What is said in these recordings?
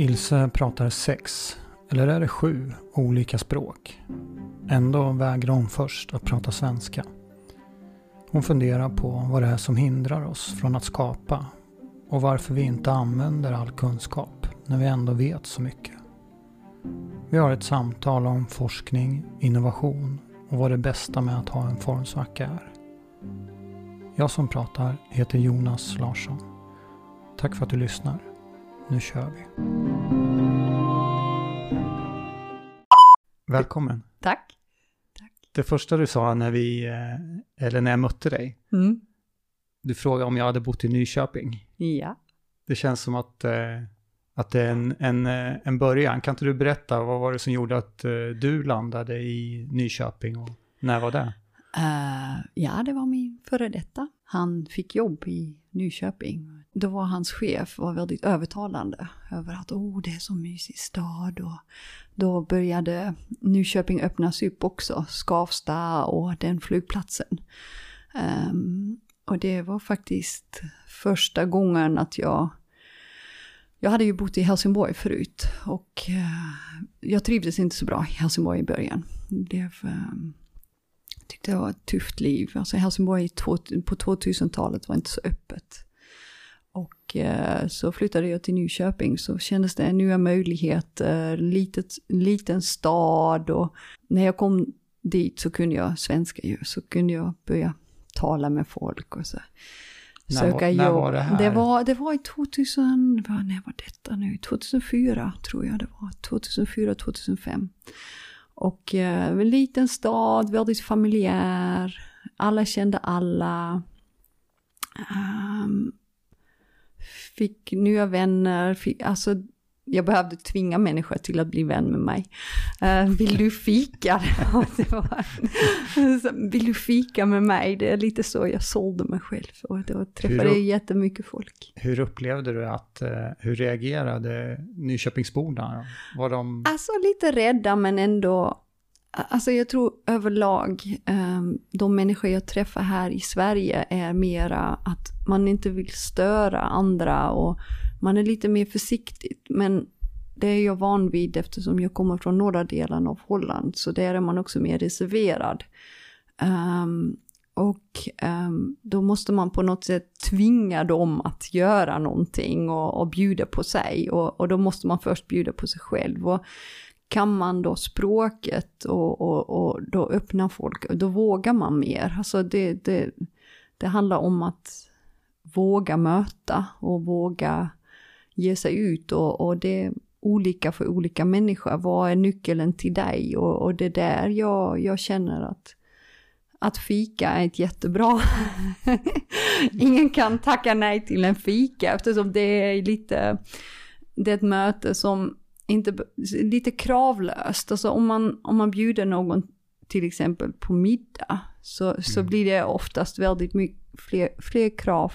Ilse pratar sex, eller är det sju, olika språk. Ändå vägrar hon först att prata svenska. Hon funderar på vad det är som hindrar oss från att skapa och varför vi inte använder all kunskap när vi ändå vet så mycket. Vi har ett samtal om forskning, innovation och vad det bästa med att ha en formsvacka är. Jag som pratar heter Jonas Larsson. Tack för att du lyssnar. Nu kör vi. Välkommen. Tack. Det första du sa när vi, eh, eller när jag mötte dig, Mm. du frågade om jag hade bott i Nyköping. Ja. Det känns som att, eh, att det är en, en, eh, en början. Kan inte du berätta, vad var det som gjorde att du landade i Nyköping och när var det? Eh, ja, det var min före detta. Han fick jobb i Nyköping. Då var hans chef var väldigt övertalande över att oh, det är så mysig stad. Och då började Nyköping öppnas upp också, Skavsta och den flygplatsen. Um, och det var faktiskt första gången att jag jag hade ju bott i Helsingborg förut och uh, jag trivdes inte så bra i Helsingborg i början. Det blev, ehm, tyckte det var ett tufft liv. Alltså Helsingborg på 2000-talet var inte så öppet. Och eh, så flyttade jag till Nyköping så kändes det nya möjligheter, litet, liten stad och när jag kom dit så kunde jag svenska ju, så kunde jag börja tala med folk och så. När var- när var det här? Det var, det var i 2000, vad, när var detta nu? 2004 tror jag det var. 2004, 2005. Och eh, en liten stad, väldigt familjär. Alla kände alla. Ehm, fick nya vänner. Fick, alltså, jag behövde tvinga människor till att bli vän med mig. Eh, vill du fika? det var, så, vill du fika med mig? Det är lite så jag sålde mig själv. Och då träffade jag jättemycket folk. Hur upplevde du att, eh, hur reagerade Nyköpingsborna? Var de, Alltså lite rädda men ändå, alltså jag tror överlag, ehm, de människor jag träffar här i Sverige är mera att man inte vill störa andra och man är lite mer försiktig. Men det är jag van vid eftersom jag kommer från norra delen av Holland, så där är man också mer reserverad. Ehm, och ehm, då måste man på något sätt tvinga dem att göra någonting och, och bjuda på sig. Och, och då måste man först bjuda på sig själv. Och kan man då språket och, och, och då öppnar folk, och då vågar man mer. Alltså det, det, det handlar om att våga möta och våga ge sig ut. Och, och det är olika för olika människor. Vad är nyckeln till dig? Och, och det är där jag, jag känner att att fika är ett jättebra... Ingen kan tacka nej till en fika eftersom det är lite... Det är ett möte som inte... Lite kravlöst. Alltså om man, om man bjuder någon till exempel på middag så, så blir det oftast väldigt mycket fler, fler krav.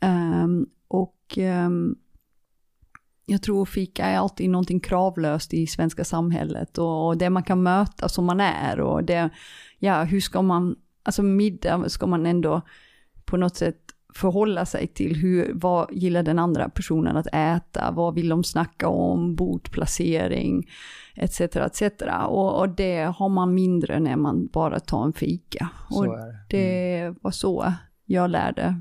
Ehm, och ehm, jag tror fika är alltid någonting kravlöst i svenska samhället och, och det man kan möta som man är och det, ja hur ska man, alltså middag ska man ändå på något sätt förhålla sig till hur, vad gillar den andra personen att äta, vad vill de snacka om, bordplacering, etc. etc. Och, och det har man mindre när man bara tar en fika. så och det. det var så jag lärde,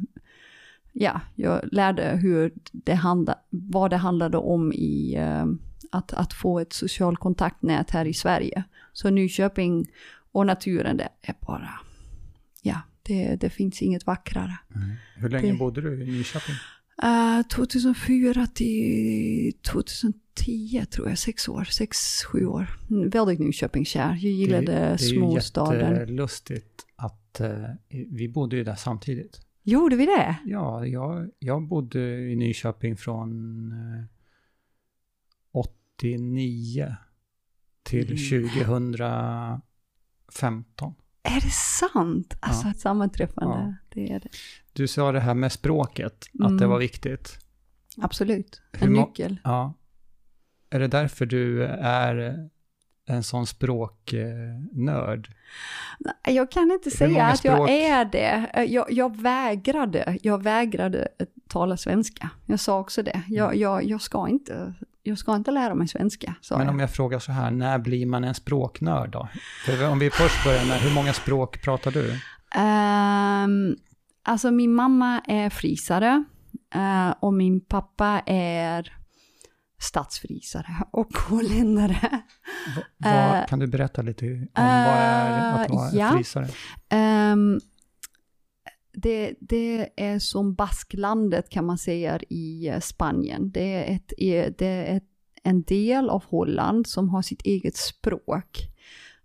ja, jag lärde hur det handla, vad det handlade om i eh, att, att få ett social kontaktnät här i Sverige. Så Nyköping och naturen, det är bara, det, det finns inget vackrare. Mm. Hur länge det- bodde du i Nyköping? Eh, 2004 till 2010 tror jag, sex år, sex, sju år. Mm, väldigt Nyköpingskär. Jag gillade det, det är ju småstaden. jättelustigt att eh, vi bodde ju där samtidigt. Gjorde vi det? Ja, jag, jag bodde i Nyköping från eh, 89 till Mm. 2015. Är det sant? Alltså Ja. ett sammanträffande, Ja. det är det. Du sa det här med språket, att det Mm. var viktigt. Absolut, Hur en må- nyckel. Ja. Är det därför du är en sån språknörd? Jag kan inte Hur säga att jag språk- är det. Eh, Jag, jag vägrade, jag vägrade att tala svenska. Jag sa också det. Jag, Mm. jag, jag ska inte jag ska inte lära mig svenska, Men om jag frågar så här, när blir man en språknörd då? För om vi först börjar med, hur många språk pratar du? Ehm, alltså min mamma är frisare eh, och min pappa är stadsfrisare och holländare. Va, vad, Eh, kan du berätta lite om vad är att vara eh, ja. frisare? Ehm, det, det är som Basklandet kan man säga i eh, Spanien. Det är, ett, det är ett, en del av Holland som har sitt eget språk.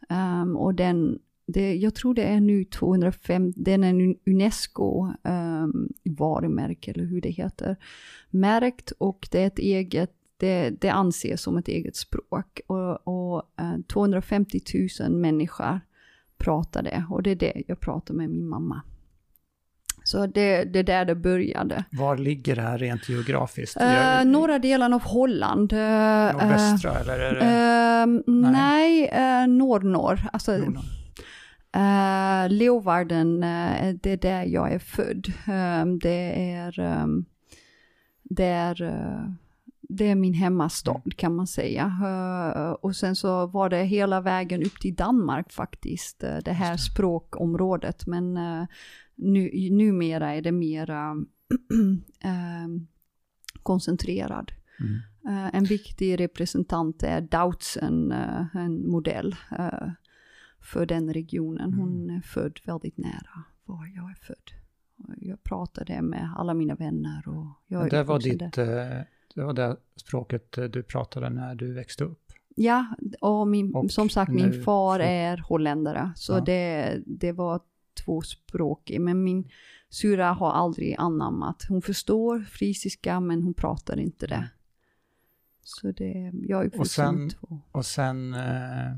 Um, och den, det, jag tror det är nu 205, den är en Unesco um, varumärke eller hur det heter, märkt och det är ett eget det, det anses som ett eget språk och, och eh, 250 000 människor pratar det och det är det jag pratar med min mamma. Så det, det är där det började. Var ligger det här rent geografiskt? Uh, Jag- norra delen av Holland. Uh, Nordvästra eller är det Ehm, nej, uh, norr-norr. Alltså, Nordnorr? Uh, Leeuwarden, eh, det är där jag är född. Ehm, det är, um, det är, eh, det är min hemmastad kan man säga. Eh, och sen så var det hela vägen upp till Danmark faktiskt, eh, det här språkområdet. Men uh, nu, numera är det mera ehm, koncentrerad. Mm. Eh, en viktig representant är Doutzen, eh, en modell eh, för den regionen. Hon Mm. är född väldigt nära var jag är född. Jag pratade med alla mina vänner och jag det var ditt, där. eh, det var det språket eh, du pratade när du växte upp? Ja, och, min, och som sagt min far är holländare. Så Ja. det, det var tvåspråkig. Men min syrra har aldrig anammat. Hon förstår frisiska men hon pratar inte det. Så det, jag är uppvuxen sen- två. Och sen eh,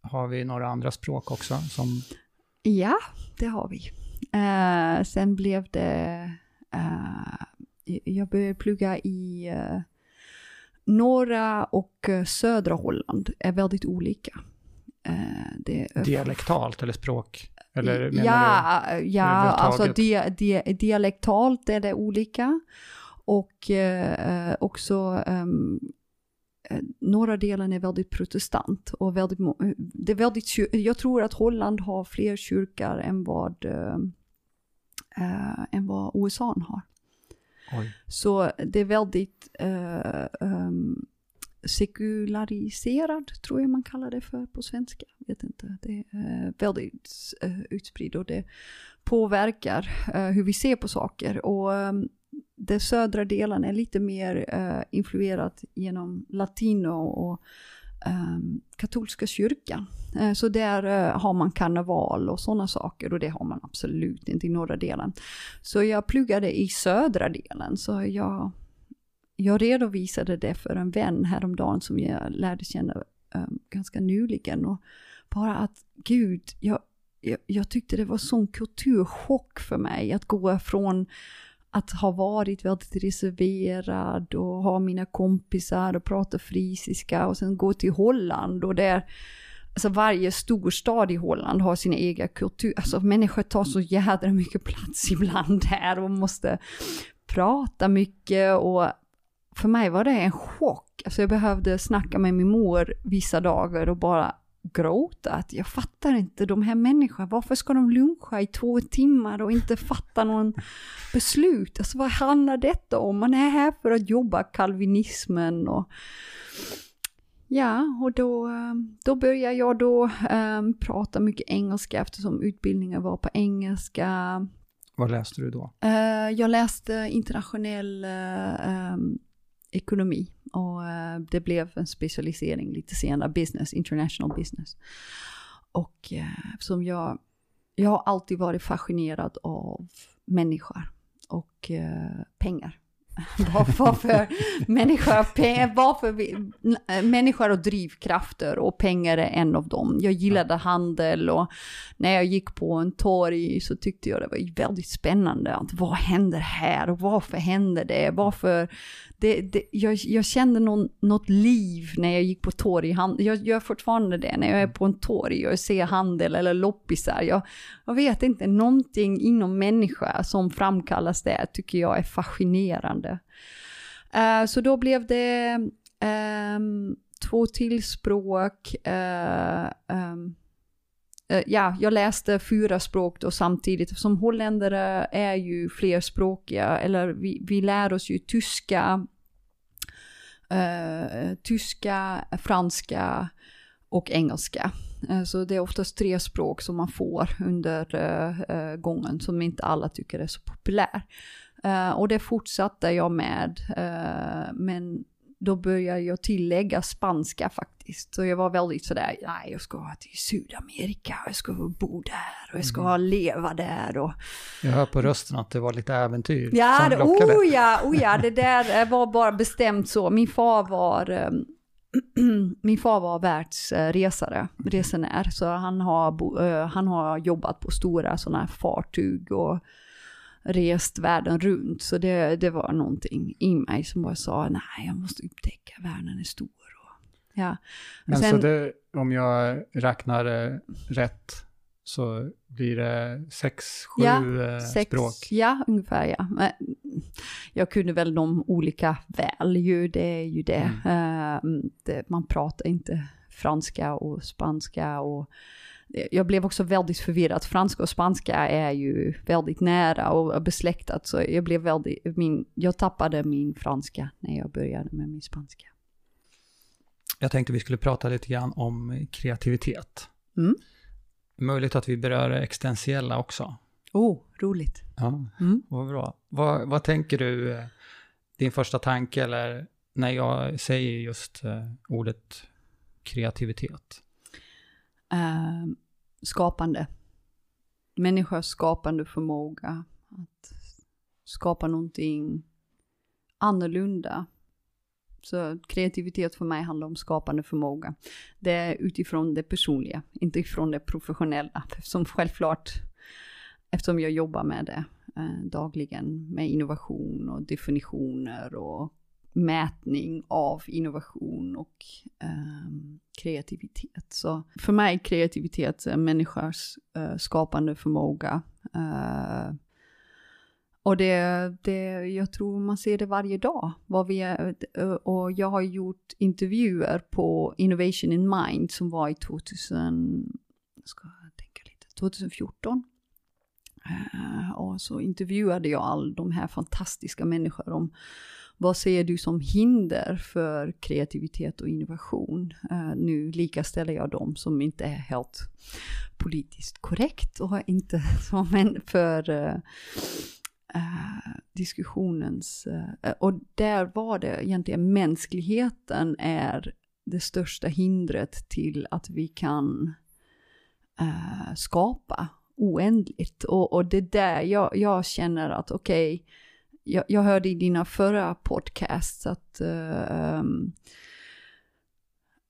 har vi några andra språk också som Ja, det har vi. Eh, sen blev det... eh, jag började plugga i eh, norra och eh, södra Holland. är väldigt olika. Eh, det är dialektalt eller språk? Eller menar ja, ja alltså överhuvudtaget? dia, dia, dialektalt är det olika. Och eh, också um, norra delen är väldigt protestant. Och väldigt, det är väldigt, jag tror att Holland har fler kyrkor än vad, eh, eh, än vad USA har. du? Oj. Så det är väldigt eh, um, sekulariserad, tror jag man kallar det för på svenska. Vet inte. Det är eh, väldigt eh, utspridd och det påverkar eh, hur vi ser på saker. Och ehm, den södra delen är lite mer influerad influerat genom latino och ehm, katolska kyrkan. Så där har man karneval och sådana saker och det har man absolut inte i norra delen. Så jag pluggade i södra delen så jag, jag redovisade det för en vän häromdagen som jag lärde känna um, ganska nyligen. Och bara att gud, jag, jag, jag tyckte det var sån kulturchock för mig att gå från att ha varit väldigt reserverad och ha mina kompisar och prata frisiska och sen gå till Holland och där Alltså varje storstad i Holland har sin egen kultur. Alltså människor tar så jädra mycket plats ibland här och måste prata mycket och för mig var det en chock. Alltså jag behövde snacka med min mor vissa dagar och bara gråta. Att jag fattar inte de här människorna. Varför ska de luncha i två timmar och inte fatta någon beslut? Alltså vad handlar detta om? Man är här för att jobba kalvinismen och Ja, och då, då började jag då um, prata mycket engelska eftersom utbildningen var på engelska. Vad läste du då? Uh, jag läste internationell uh, um, ekonomi och uh, det blev en specialisering lite senare, business, international business. Och eh, eftersom jag, jag har alltid varit fascinerad av människor och eh, pengar. Varför människor, varför vi, människor och drivkrafter och pengar är en av dem. Jag gillade handel och när jag gick på en torg så tyckte jag det var väldigt spännande. Att vad händer här och varför händer det? Varför? Det, det, jag, jag kände någon, något liv när jag gick på torg. Jag gör fortfarande det när jag är på en torg och ser handel eller loppisar. Jag, jag vet inte, någonting inom människa som framkallas där tycker jag är fascinerande. Eh, så då blev det um, två till språk. Uh, um, uh, ja, jag läste fyra språk då samtidigt. Som holländare är ju flerspråkiga, eller vi, vi lär oss ju tyska, eh, tyska, franska och engelska. Så det är oftast tre språk som man får under gången som inte alla tycker är så populär. Eh, och det fortsatte jag med, eh, men då började jag tillägga spanska faktiskt. Så jag var väldigt sådär, nej jag ska till Sydamerika, jag ska bo där och jag ska leva där. Och, Jag hör på rösten att det var lite äventyr Ja, som det, lockade. oh ja, oh ja, det där eh, var bara bestämt så. Min far var, eh, min far var världsresare, resenär, så han har, bo, eh, han har jobbat på stora sådana här fartyg och rest världen runt. Så det, det var någonting i mig som bara sa, nej, jag måste upptäcka, världen är stor. Och, ja. Men Sen- så det, om jag räknar eh, rätt så blir det sex, sju Ja, eh, Sex, språk. Ja, ungefär ja. Men Jag kunde väl de olika väl ju, det är ju det. Eh, det man pratar inte franska och spanska och jag blev också väldigt förvirrad. Franska och spanska är ju väldigt nära och besläktat så jag blev väldigt, min, jag tappade min franska när jag började med min spanska. Jag tänkte vi skulle prata lite grann om kreativitet. Mm. Möjligt att vi berör det existentiella också. Oh, roligt. Ja, Mm. vad bra. Vad, vad tänker du, eh, din första tanke eller när jag säger just eh, ordet kreativitet? Eh, skapande. Människors skapande förmåga att skapa någonting annorlunda. Så kreativitet för mig handlar om skapande förmåga. Det är utifrån det personliga, inte ifrån det professionella. Som självklart, eftersom jag jobbar med det eh, dagligen med innovation och definitioner och mätning av innovation och ehm, kreativitet. Så för mig är kreativitet är människors eh, skapande förmåga. Eh, och det, det, jag tror man ser det varje dag. Vad vi är, och jag har gjort intervjuer på Innovation in Mind som var i 2000, ska jag tänka lite, 2014. Eh, och så intervjuade jag all de här fantastiska människor om vad ser du som hinder för kreativitet och innovation? Eh, nu likaställer jag dem som inte är helt politiskt korrekt och inte som en för Uh, diskussionens... Uh, och där var det egentligen mänskligheten är det största hindret till att vi kan uh, skapa oändligt. Och, och det är där jag, jag känner att okej, jag, jag hörde i dina förra podcasts att, uh, um,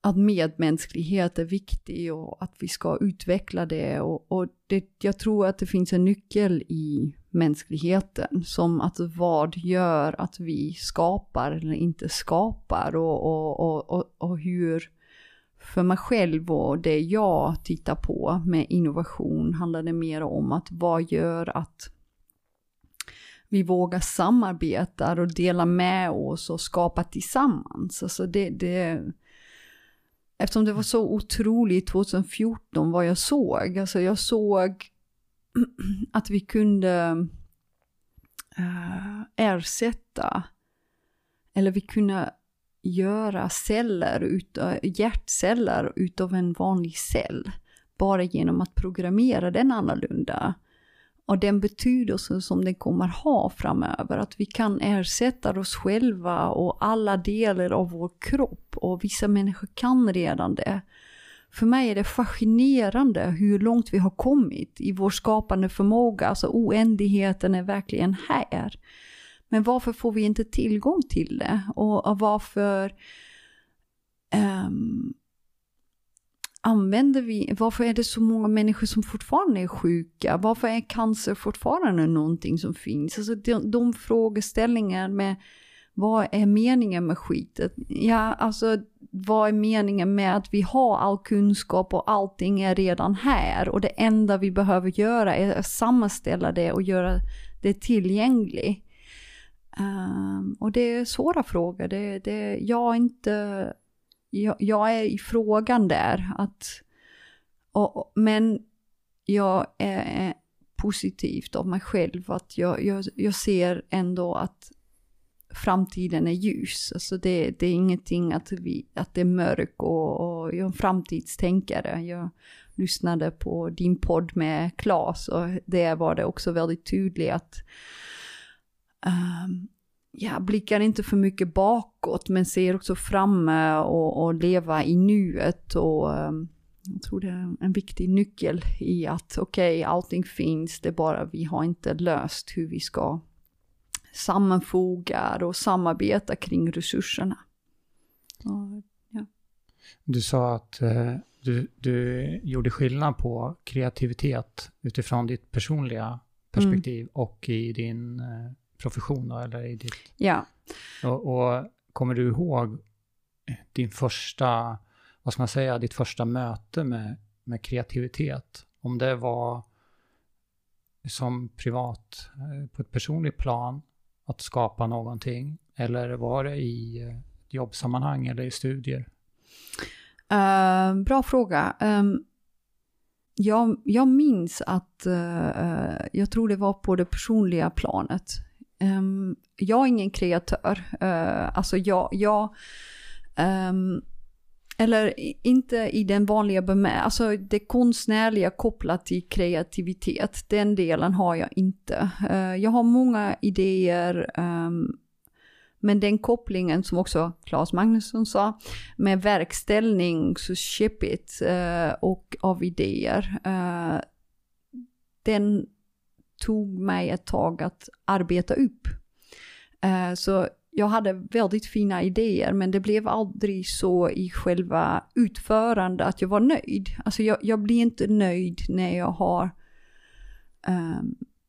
att medmänsklighet är viktig och att vi ska utveckla det. Och, och det, jag tror att det finns en nyckel i mänskligheten som att vad gör att vi skapar eller inte skapar och, och, och, och, och hur för mig själv och det jag tittar på med innovation handlar det mer om att vad gör att vi vågar samarbeta och dela med oss och skapa tillsammans. Alltså det, det, eftersom det var så otroligt 2014 vad jag såg. Alltså jag såg att vi kunde eh, ersätta, eller vi kunde göra celler, utav, hjärtceller utav en vanlig cell. Bara genom att programmera den annorlunda. Och den betydelsen som den kommer ha framöver, att vi kan ersätta oss själva och alla delar av vår kropp och vissa människor kan redan det. För mig är det fascinerande hur långt vi har kommit i vår skapande förmåga, alltså oändligheten är verkligen här. Men varför får vi inte tillgång till det? Och, och varför um, använder vi, varför är det så många människor som fortfarande är sjuka? Varför är cancer fortfarande någonting som finns? Alltså de, de frågeställningar med vad är meningen med skiten? Ja, alltså vad är meningen med att vi har all kunskap och allting är redan här och det enda vi behöver göra är att sammanställa det och göra det tillgängligt. Um, och det är svåra frågor. Det, det, jag, är inte, jag, jag är i frågan där. Att, och, men jag är positivt av mig själv. Att jag, jag, jag ser ändå att framtiden är ljus. Alltså det, det är ingenting att, vi, att det är mörk och, och jag är en framtidstänkare. Jag lyssnade på din podd med Klas och där var det också väldigt tydligt att um, ja, blickar inte för mycket bakåt men ser också framme och, och leva i nuet och um, jag tror det är en viktig nyckel i att okej, okay, allting finns, det är bara vi har inte löst hur vi ska sammanfoga och samarbeta kring resurserna. Ja. Du sa att eh, du, du gjorde skillnad på kreativitet utifrån ditt personliga perspektiv mm. och i din eh, profession då, eller i ditt... Ja. Och, och, kommer du ihåg din första, vad ska man säga, ditt första möte med, med kreativitet? Om det var som privat, eh, på ett personligt plan, att skapa någonting? Eller var det i eh, jobbsammanhang eller i studier? Uh, bra fråga. Um, jag, jag minns att, uh, jag tror det var på det personliga planet. Um, jag är ingen kreatör. Uh, alltså jag, jag um, eller inte i den vanliga bemärkelsen, alltså det konstnärliga kopplat till kreativitet, den delen har jag inte. Uh, jag har många idéer, um, men den kopplingen som också Claes Magnusson sa, med verkställning, så käppigt uh, eh, och av idéer, uh, den tog mig ett tag att arbeta upp. Eh, så jag hade väldigt fina idéer men det blev aldrig så i själva utförande att jag var nöjd. Alltså jag, jag blir inte nöjd när jag har eh,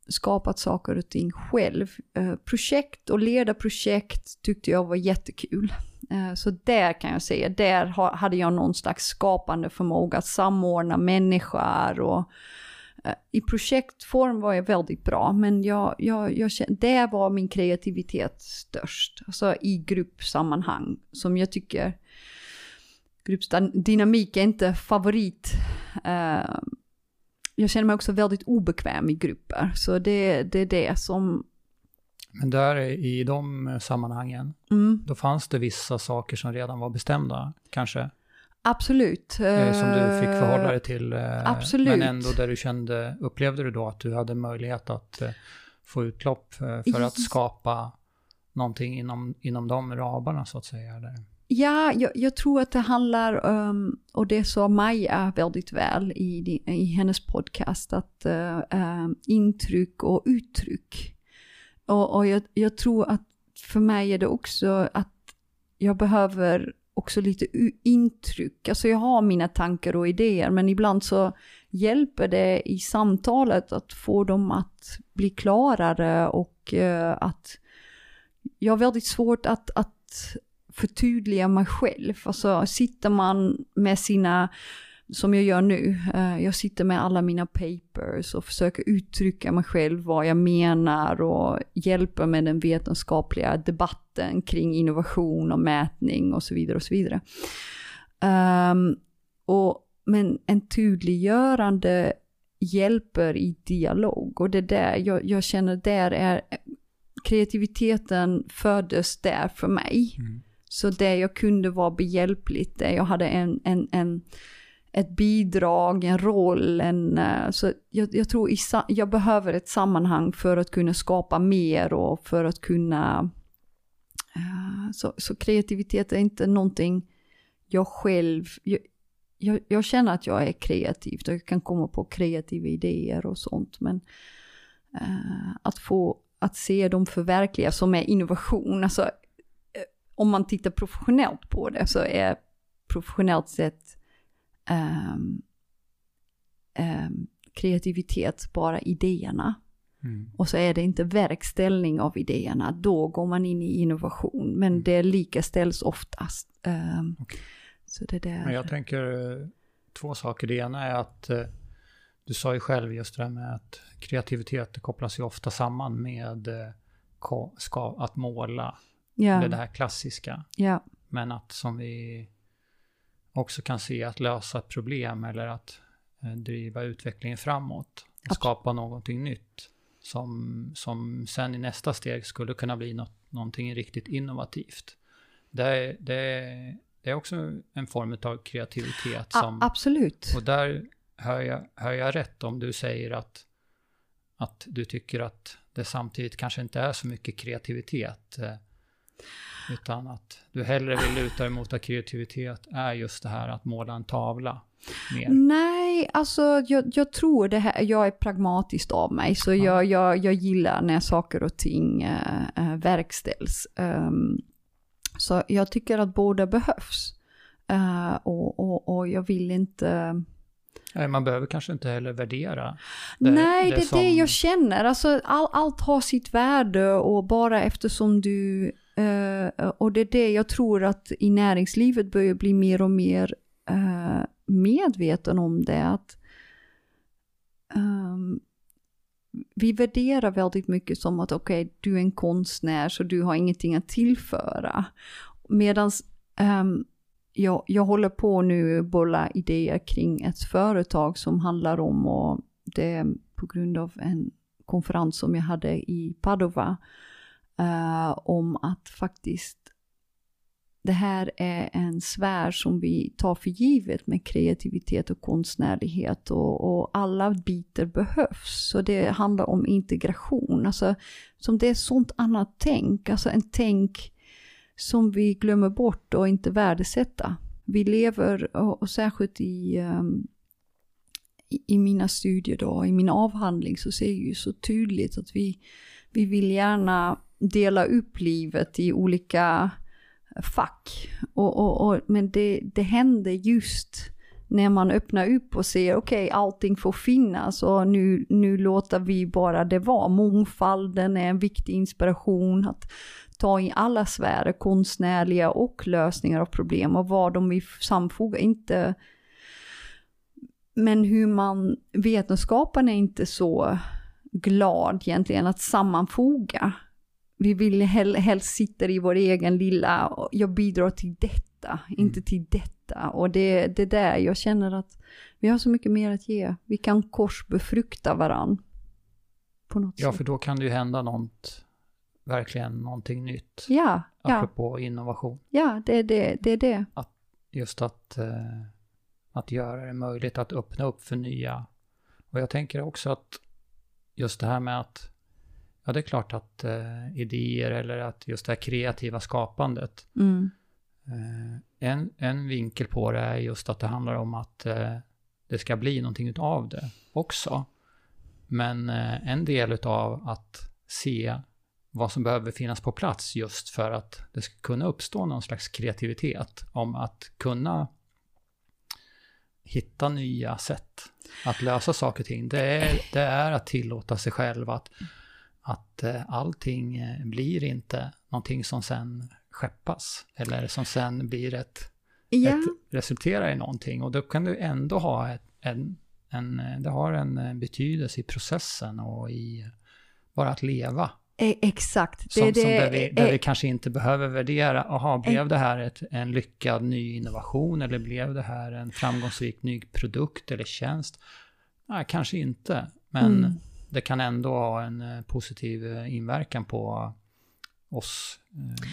skapat saker och ting själv. Eh, projekt och leda projekt tyckte jag var jättekul. Eh, så där kan jag säga, där hade jag någon slags skapande förmåga att samordna människor och i projektform var jag väldigt bra, men jag, jag, jag kände, där var min kreativitet störst. Alltså i gruppsammanhang, som jag tycker gruppdynamik är inte favorit. Uh, jag känner mig också väldigt obekväm i grupper, så det, det är det som... Men där i de sammanhangen, mm. då fanns det vissa saker som redan var bestämda, kanske? Absolut. Eh, som du fick förhålla dig till. Eh, Absolut. Men ändå där du kände, upplevde du då att du hade möjlighet att eh, få utlopp för att skapa någonting inom, inom de ramarna så att säga? Eller? Ja, jag, jag, tror att det handlar, um, och det sa Maja väldigt väl i, i hennes podcast, att uh, um, intryck och uttryck. Och, och jag, jag, tror att för mig är det också att jag behöver också lite intryck. Alltså jag har mina tankar och idéer men ibland så hjälper det i samtalet att få dem att bli klarare och uh, att jag har väldigt svårt att, att förtydliga mig själv. Alltså sitter man med sina som jag gör nu. Eh, jag sitter med alla mina papers och försöker uttrycka mig själv vad jag menar och hjälper med den vetenskapliga debatten kring innovation och mätning och så vidare och så vidare. Um, och, men en tydliggörande hjälper i dialog och det där jag, jag känner där är kreativiteten föddes där för mig. Mm. Så det jag kunde vara behjälpligt, där jag hade en, en, en ett bidrag, en roll, en, eh, så jag, jag tror i, jag behöver ett sammanhang för att kunna skapa mer och för att kunna... Uh, så, så, kreativitet är inte någonting jag själv... Jag, jag, jag, känner att jag är kreativ och jag kan komma på kreativa idéer och sånt men uh, att få att se dem förverkligas som är innovation, alltså om man tittar professionellt på det så är professionellt sett um, um, kreativitet bara idéerna. Mm. Och så är det inte verkställning av idéerna, då går man in i innovation. Men mm. det likaställs oftast. Um, okay. så det där. Men jag tänker eh, två saker. Det ena är att uh, du sa ju själv just det där med att kreativitet kopplas ju ofta samman med ko- ska, att måla, Ja, det där klassiska. ja, Men att som vi också kan se att lösa ett problem eller att eh, driva utvecklingen framåt. Och skapa någonting nytt. Som, som sen i nästa steg skulle kunna bli något, någonting riktigt innovativt. Det är, det, det är också en form av kreativitet. A- Som, absolut. och där hör jag, hör jag rätt om du säger att, att du tycker att det samtidigt kanske inte är så mycket kreativitet. Utan att du hellre vill luta dig mot att kreativitet är just det här att måla en tavla mer. Nej, alltså jag, jag tror det här, jag är pragmatisk av mig, så jag, jag, jag gillar när saker och ting äh, verkställs. Ehm, så jag tycker att båda behövs. Eh, och, och, och jag vill inte... Nej, Man behöver kanske inte heller värdera. Nej, det, är det som- jag känner. Alltså, all, allt har sitt värde och bara eftersom du... Uh, och det är det jag tror att i näringslivet börjar bli mer och mer uh, medveten om det. Att um, vi värderar väldigt mycket som att okej, du är en konstnär så du har ingenting att tillföra. Medan ehm, jag, jag håller på nu att bolla idéer kring ett företag som handlar om, och det är på grund av en konferens som jag hade i Padova, Uh, om att faktiskt det här är en sfär som vi tar för givet med kreativitet och konstnärlighet och, och alla bitar behövs. Så det handlar om integration, alltså som det är sånt annat tänk, alltså en tänk som vi glömmer bort och inte värdesätta. Vi lever, och, och särskilt i, um, i, i mina studier då, i min avhandling så ser jag ju så tydligt att vi, vi vill gärna dela upp livet i olika fack. Och, och, och, men det, det händer just när man öppnar upp och ser okej, okay, allting får finnas och nu, nu låter vi bara det vara. Mångfalden är en viktig inspiration att ta i alla sfärer, konstnärliga och lösningar av problem och vad de vill samfoga, inte men hur man, vetenskapen är inte så glad egentligen att sammanfoga. Vi vill hel, helst sitta i vår egen lilla, jag bidrar till detta, mm. inte till detta. Och det är det där jag känner att vi har så mycket mer att ge. Vi kan korsbefrukta varann. På något ja, sätt. för då kan det ju hända något, verkligen någonting nytt. Ja, ja, Apropå innovation. ja det är det. det, är det. Just att, eh, att göra det möjligt att öppna upp för nya. Och jag tänker också att just det här med att Ja, det är klart att eh, idéer eller att just det här kreativa skapandet. Mm. Eh, en, en vinkel på det är just att det handlar om att eh, det ska bli någonting utav det också. Men eh, en del utav att se vad som behöver finnas på plats just för att det ska kunna uppstå någon slags kreativitet om att kunna hitta nya sätt att lösa saker och ting. Det är, det är att tillåta sig själv att att eh, allting eh, blir inte någonting som sen skeppas eller som sen blir ett, Ja, ett resulterar i någonting och då kan du ändå ha ett, en, en, det har en betydelse i processen och i bara att leva. e- exakt. Som, det, som det, där, vi, där eh, vi kanske inte behöver värdera, aha, blev det här ett, en lyckad ny innovation eller blev det här en framgångsrik ny produkt eller tjänst? Nej, kanske inte, men Mm det kan ändå ha en eh, positiv eh, inverkan på eh, oss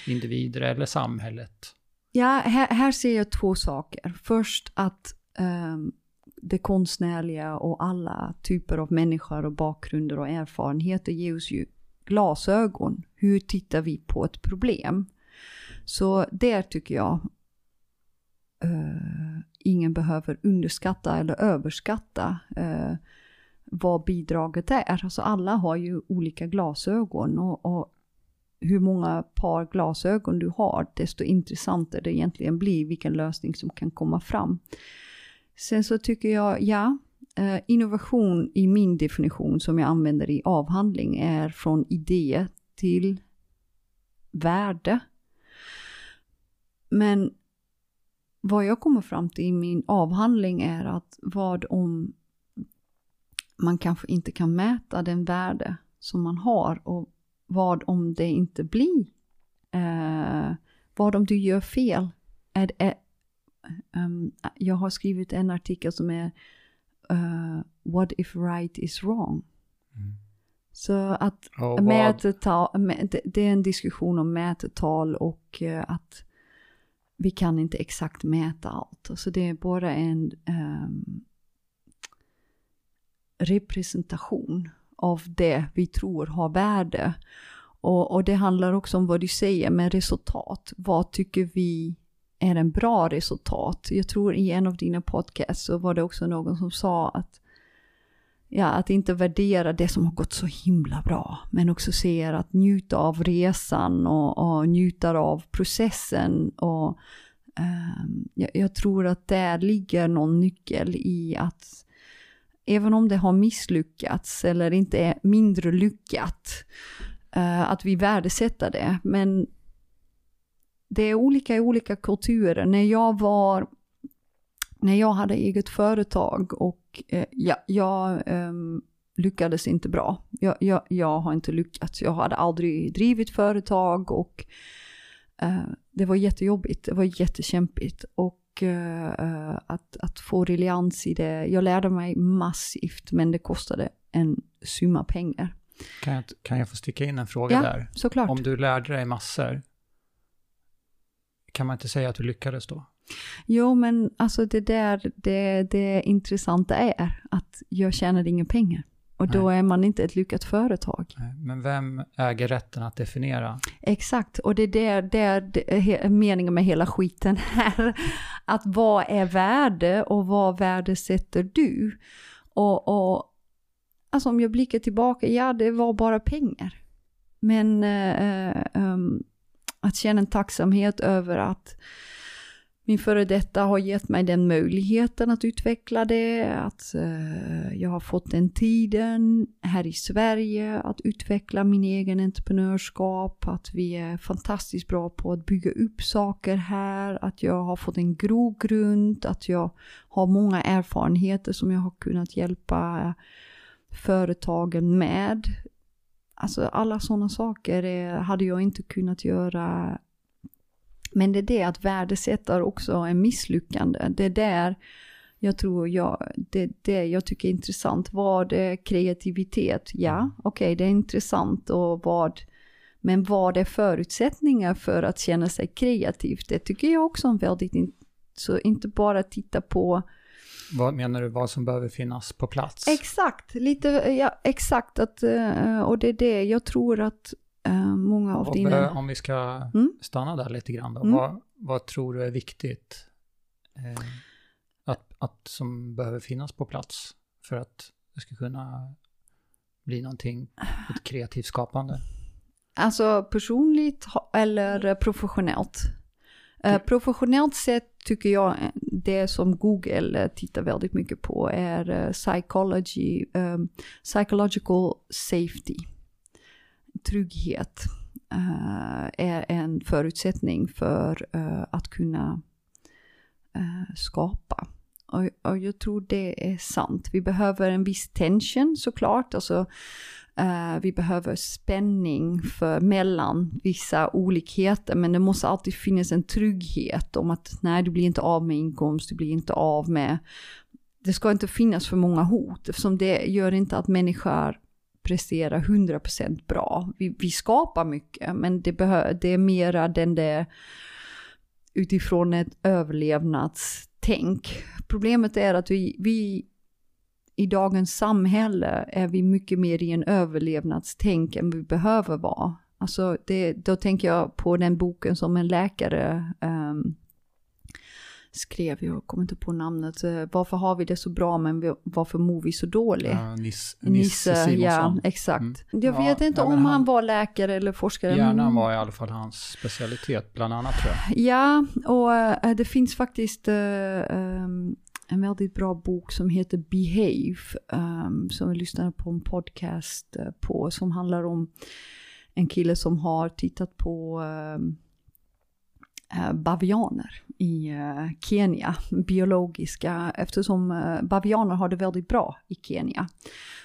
individer eller samhället. Ja, här, här ser jag två saker. Först att um, det konstnärliga och alla typer av människor och bakgrunder och erfarenheter ger oss ju glasögon. Hur tittar vi på ett problem? Så där tycker jag uh, ingen behöver underskatta eller överskatta uh, vad bidraget är. Alltså alla har ju olika glasögon och, och hur många par glasögon du har, desto intressantare det egentligen blir vilken lösning som kan komma fram. Sen så tycker jag, ja, eh, innovation i min definition som jag använder i avhandling är från idé till värde. Men vad jag kommer fram till i min avhandling är att vad om man kanske inte kan mäta den värde som man har och vad om det inte blir? Eh, vad om du gör fel? Är, är, um, jag har skrivit en artikel som är uh, What if right is wrong? Mm. Så att oh, mätetal, det är en diskussion om mätetal och uh, att vi kan inte exakt mäta allt. Så det är bara en um, representation av det vi tror har värde. Och, och, det handlar också om vad du säger med resultat. Vad tycker vi är en bra resultat? Jag tror i en av dina podcasts så var det också någon som sa att ja, att inte värdera det som har gått så himla bra, men också se att njuta av resan och, och njuta av processen. Och, um, jag, jag, tror att där ligger någon nyckel i att även om det har misslyckats eller inte är mindre lyckat, uh, att vi värdesätter det. Men det är olika i olika kulturer. När jag var, när jag hade eget företag och uh, ja, jag um, lyckades inte bra. Jag, jag, jag, har inte lyckats. Jag hade aldrig drivit företag och uh, det var jättejobbigt. Det var jättekämpigt. Och uh, att, att få relians i det. Jag lärde mig massivt men det kostade en summa pengar. Kan jag, kan jag få sticka in en fråga ja, där? såklart. Om du lärde dig massor, kan man inte säga att du lyckades då? Jo, men alltså det där, det, det intressanta är att jag tjänade inga pengar. Och då Nej. är man inte ett lyckat företag. Nej, men vem äger rätten att definiera? Exakt, och det är där, där är meningen med hela skiten här. Att vad är värde och vad värdesätter du? Och, och alltså om jag blickar tillbaka, ja det var bara pengar. Men äh, ähm, att känna en tacksamhet över att min före detta har gett mig den möjligheten att utveckla det, att eh, jag har fått den tiden här i Sverige att utveckla min egen entreprenörskap, att vi är fantastiskt bra på att bygga upp saker här, att jag har fått en grogrund, att jag har många erfarenheter som jag har kunnat hjälpa företagen med. Alltså alla sådana saker eh, hade jag inte kunnat göra men det är det att värdesätta också en misslyckande. Det är där jag tror jag, det, det jag tycker är intressant. Vad är kreativitet? Ja, okej, okay, det är intressant och vad, men vad är förutsättningar för att känna sig kreativ? Det tycker jag också är väldigt, så inte bara titta på vad menar du, vad som behöver finnas på plats? Exakt, lite, ja, exakt att, eh, och det är det jag tror att uh, många av dina... Om vi ska mm? stanna där lite grann då. Mm. Vad, vad, tror du är viktigt eh, att, att, som behöver finnas på plats för att det ska kunna bli någonting, ett kreativt skapande? Alltså personligt eller professionellt? Uh, professionellt sett tycker jag det som Google tittar väldigt mycket på är psychology, um, psychological safety trygghet uh, är en förutsättning för uh, att kunna uh, skapa. Och, och, jag tror det är sant. Vi behöver en viss tension såklart, alltså vi behöver spänning för mellan vissa olikheter, men det måste alltid finnas en trygghet om att nej, du blir inte av med inkomst, du blir inte av med det ska inte finnas för många hot eftersom det gör inte att människor prestera 100% bra. Vi, vi skapar mycket, men det, det är mera den där utifrån ett överlevnadstänk. Problemet är att vi, vi i dagens samhälle är vi mycket mer i en överlevnadstänk än vi behöver vara. Alltså det, då tänker jag på den boken som en läkare um, skrev, jag kommer inte på namnet, eh, varför har vi det så bra men varför mår vi så dåligt? Ja, Nis, Nisse, Nisse ja exakt. Mm. Jag vet ja, inte om han, han, var läkare eller forskare. Hjärnan var i alla fall hans specialitet bland annat tror jag. Ja, och äh, det finns faktiskt äh, ähm, en väldigt bra bok som heter Behave, um, som vi lyssnade på en podcast på, som handlar om en kille som har tittat på um, Eh, Eh, bavianer i eh, Kenya, biologiska, eftersom eh, bavianer har det väldigt bra i Kenya.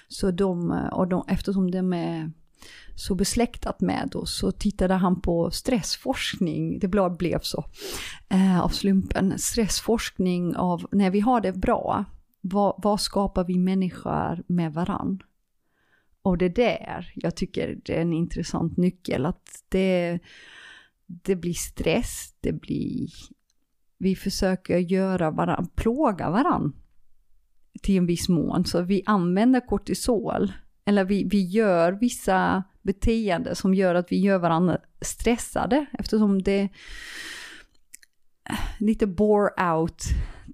Så de, och de, eftersom de är så besläktat med oss så tittade han på stressforskning, det blev så av slumpen, stressforskning av när vi har det bra, vad, vad skapar vi människor med varann? Och det där, jag tycker det är en intressant nyckel, att det, det blir stress, det blir, vi försöker göra varann, plåga varann till en viss mån, så vi använder kortisol, eller vi, vi gör vissa beteenden som gör att vi gör varandra stressade eftersom det är lite bore out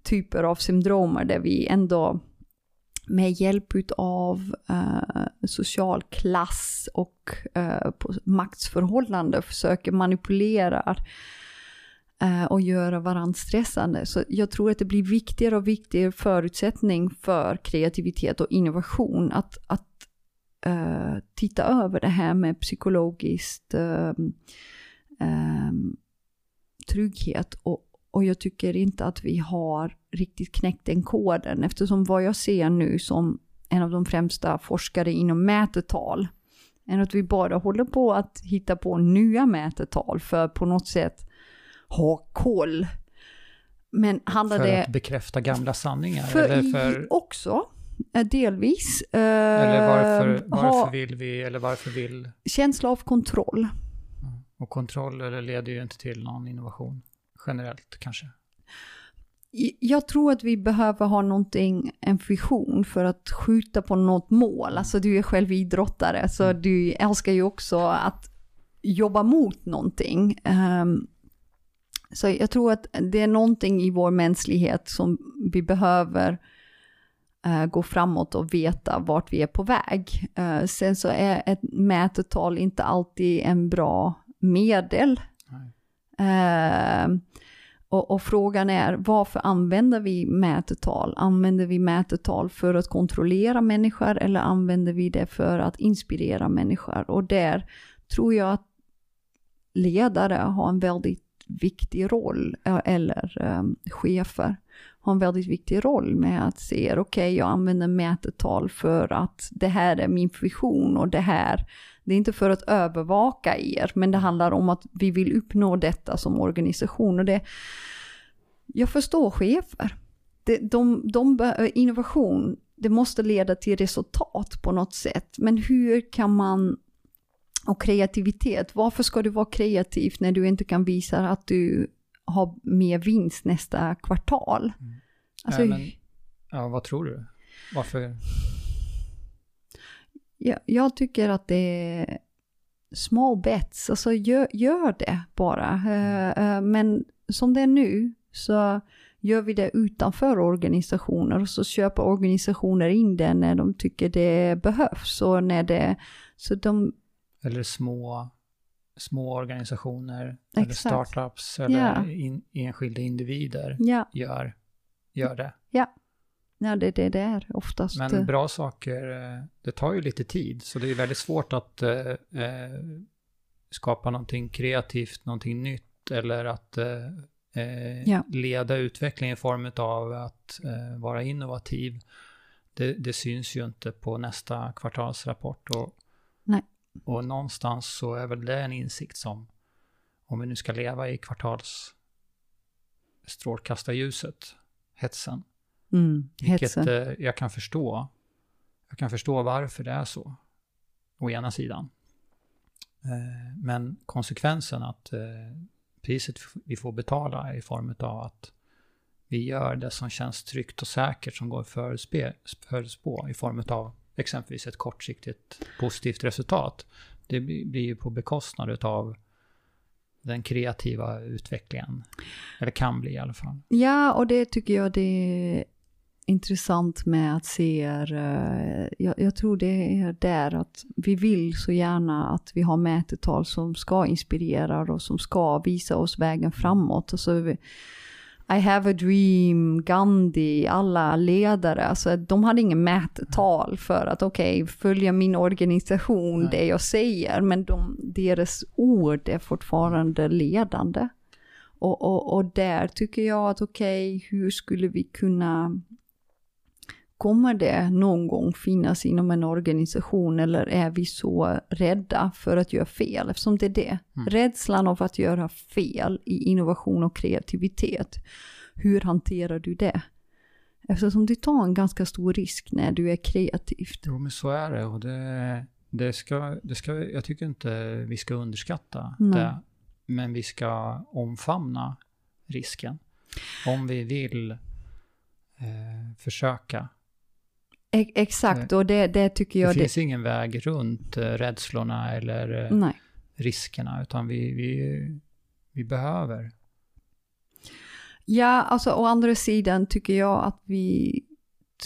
typer av syndromer där vi ändå med hjälp av eh, social klass och eh, maktsförhållande försöker manipulera eh, och göra varandra stressande. Så jag tror att det blir viktigare och viktigare förutsättning för kreativitet och innovation att, att eh, titta över det här med psykologiskt ehm, ehm, trygghet och, och jag tycker inte att vi har riktigt knäckt den koden eftersom vad jag ser nu som en av de främsta forskare inom mätetal är att vi bara håller på att hitta på nya mätetal för på något sätt ha koll. Men handlar för det... För att bekräfta gamla sanningar? För, eller för... Också. Eh, delvis. Eller varför, eh, varför vill vi, eller varför vill... Känsla av kontroll. Och kontroll leder ju inte till någon innovation generellt kanske. Jag tror att vi behöver ha någonting, en vision för att skjuta på något mål. Alltså du är själv idrottare så mm. du älskar ju också att jobba mot någonting. Um, så jag tror att det är någonting i vår mänsklighet som vi behöver uh, gå framåt och veta vart vi är på väg. Uh, sen så är ett mätetal inte alltid en bra medel. Ehm, och, och, frågan är varför använder vi mätetal? Använder vi mätetal för att kontrollera människor eller använder vi det för att inspirera människor? Och där tror jag att ledare har en väldigt viktig roll, eller um, chefer har en väldigt viktig roll med att se, okej okay, jag använder mätetal för att det här är min vision och det här, det är inte för att övervaka er, men det handlar om att vi vill uppnå detta som organisation. Och det, jag förstår chefer. Det, de, de, innovation, det måste leda till resultat på något sätt, men hur kan man och kreativitet. Varför ska du vara kreativ när du inte kan visa att du har mer vinst nästa kvartal? Mm. Alltså, ja, men, ja, vad tror du? Varför? Jag, jag tycker att det är small bets, alltså gör, gör det bara. Mm. Uh, uh, men som det är nu så gör vi det utanför organisationer och så köper organisationer in det när de tycker det behövs och när det, så de eller små, små organisationer Exakt. eller startups eller yeah. in, enskilda individer yeah. gör, gör det. Ja, ja det, det, det är oftast. Men bra saker, eh, det tar ju lite tid, så det är väldigt svårt att eh, eh, skapa någonting kreativt, någonting nytt eller att eh, eh ja. leda utveckling i form av att eh, vara innovativ. Det, det, syns ju inte på nästa kvartalsrapport. Och Nej. Och någonstans så är väl det en insikt som, om vi nu ska leva i kvartals strålkastarljuset, hetsen. Mm, vilket eh, jag kan förstå. Jag kan förstå varför det är så, å ena sidan. Eh, men konsekvensen att eh, priset vi får betala i form av att vi gör det som känns tryggt och säkert som går att förutspå i form av exempelvis ett kortsiktigt positivt resultat. Det blir ju på bekostnad av den kreativa utvecklingen. Eller kan bli i alla fall. Ja, och det tycker jag det intressant med att se, uh, jag, jag, tror det är där att vi vill så gärna att vi har mätetal som ska inspirera och som ska visa oss vägen framåt. Alltså, i have a dream, Gandhi, alla ledare, alltså de hade ingen mättal för att okej, okay, följa min organisation, Nej. det jag säger, men de, deras ord är fortfarande ledande. Och, och, och där tycker jag att okej, okay, hur skulle vi kunna kommer det någon gång finnas inom en organisation eller är vi så rädda för att göra fel? Eftersom det är det. Mm. Rädslan av att göra fel i innovation och kreativitet. Hur hanterar du det? Eftersom du tar en ganska stor risk när du är kreativ. Jo, men så är det. Och det, det, ska, det ska, jag tycker inte vi ska underskatta Nej. det. Men vi ska omfamna risken. Om vi vill eh, försöka. Exakt, och det, det tycker Det jag... Det, finns ingen väg runt eh, rädslorna eller eh, nej. riskerna, utan vi, vi, vi behöver. Ja, alltså å andra sidan tycker jag att vi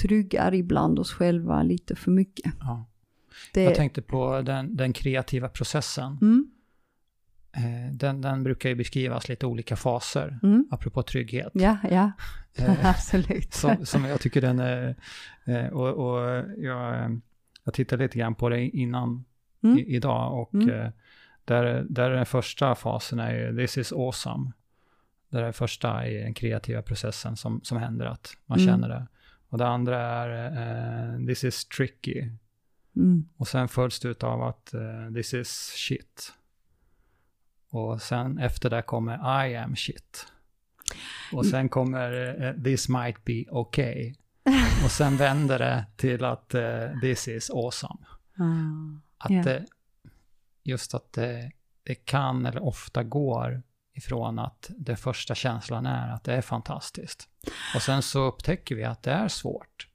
tryggar ibland oss själva lite för mycket. Ja. Det, Jag tänkte på den, den kreativa processen. mm, Eh, den, den brukar ju beskrivas lite olika faser, mm, apropå trygghet. ja, ja, absolut. som, som jag tycker den är... eh, Och, och jag, jag tittade lite grann på det innan Mm. i, idag och Mm. eh, där, där den första fasen är ju this is awesome. Det är det första i den kreativa processen som, som händer, att man Mm. känner det. Och det andra är eh, this is tricky. Mm, Och sen följs det av att eh, this is shit. Och sen efter det kommer I am shit. Och sen kommer eh, this might be okay. Och sen vänder det till att eh, this is awesome. ah, Att Ja. det, just att det, det kan eller ofta går ifrån att den första känslan är att det är fantastiskt. Och sen så upptäcker vi att det är svårt.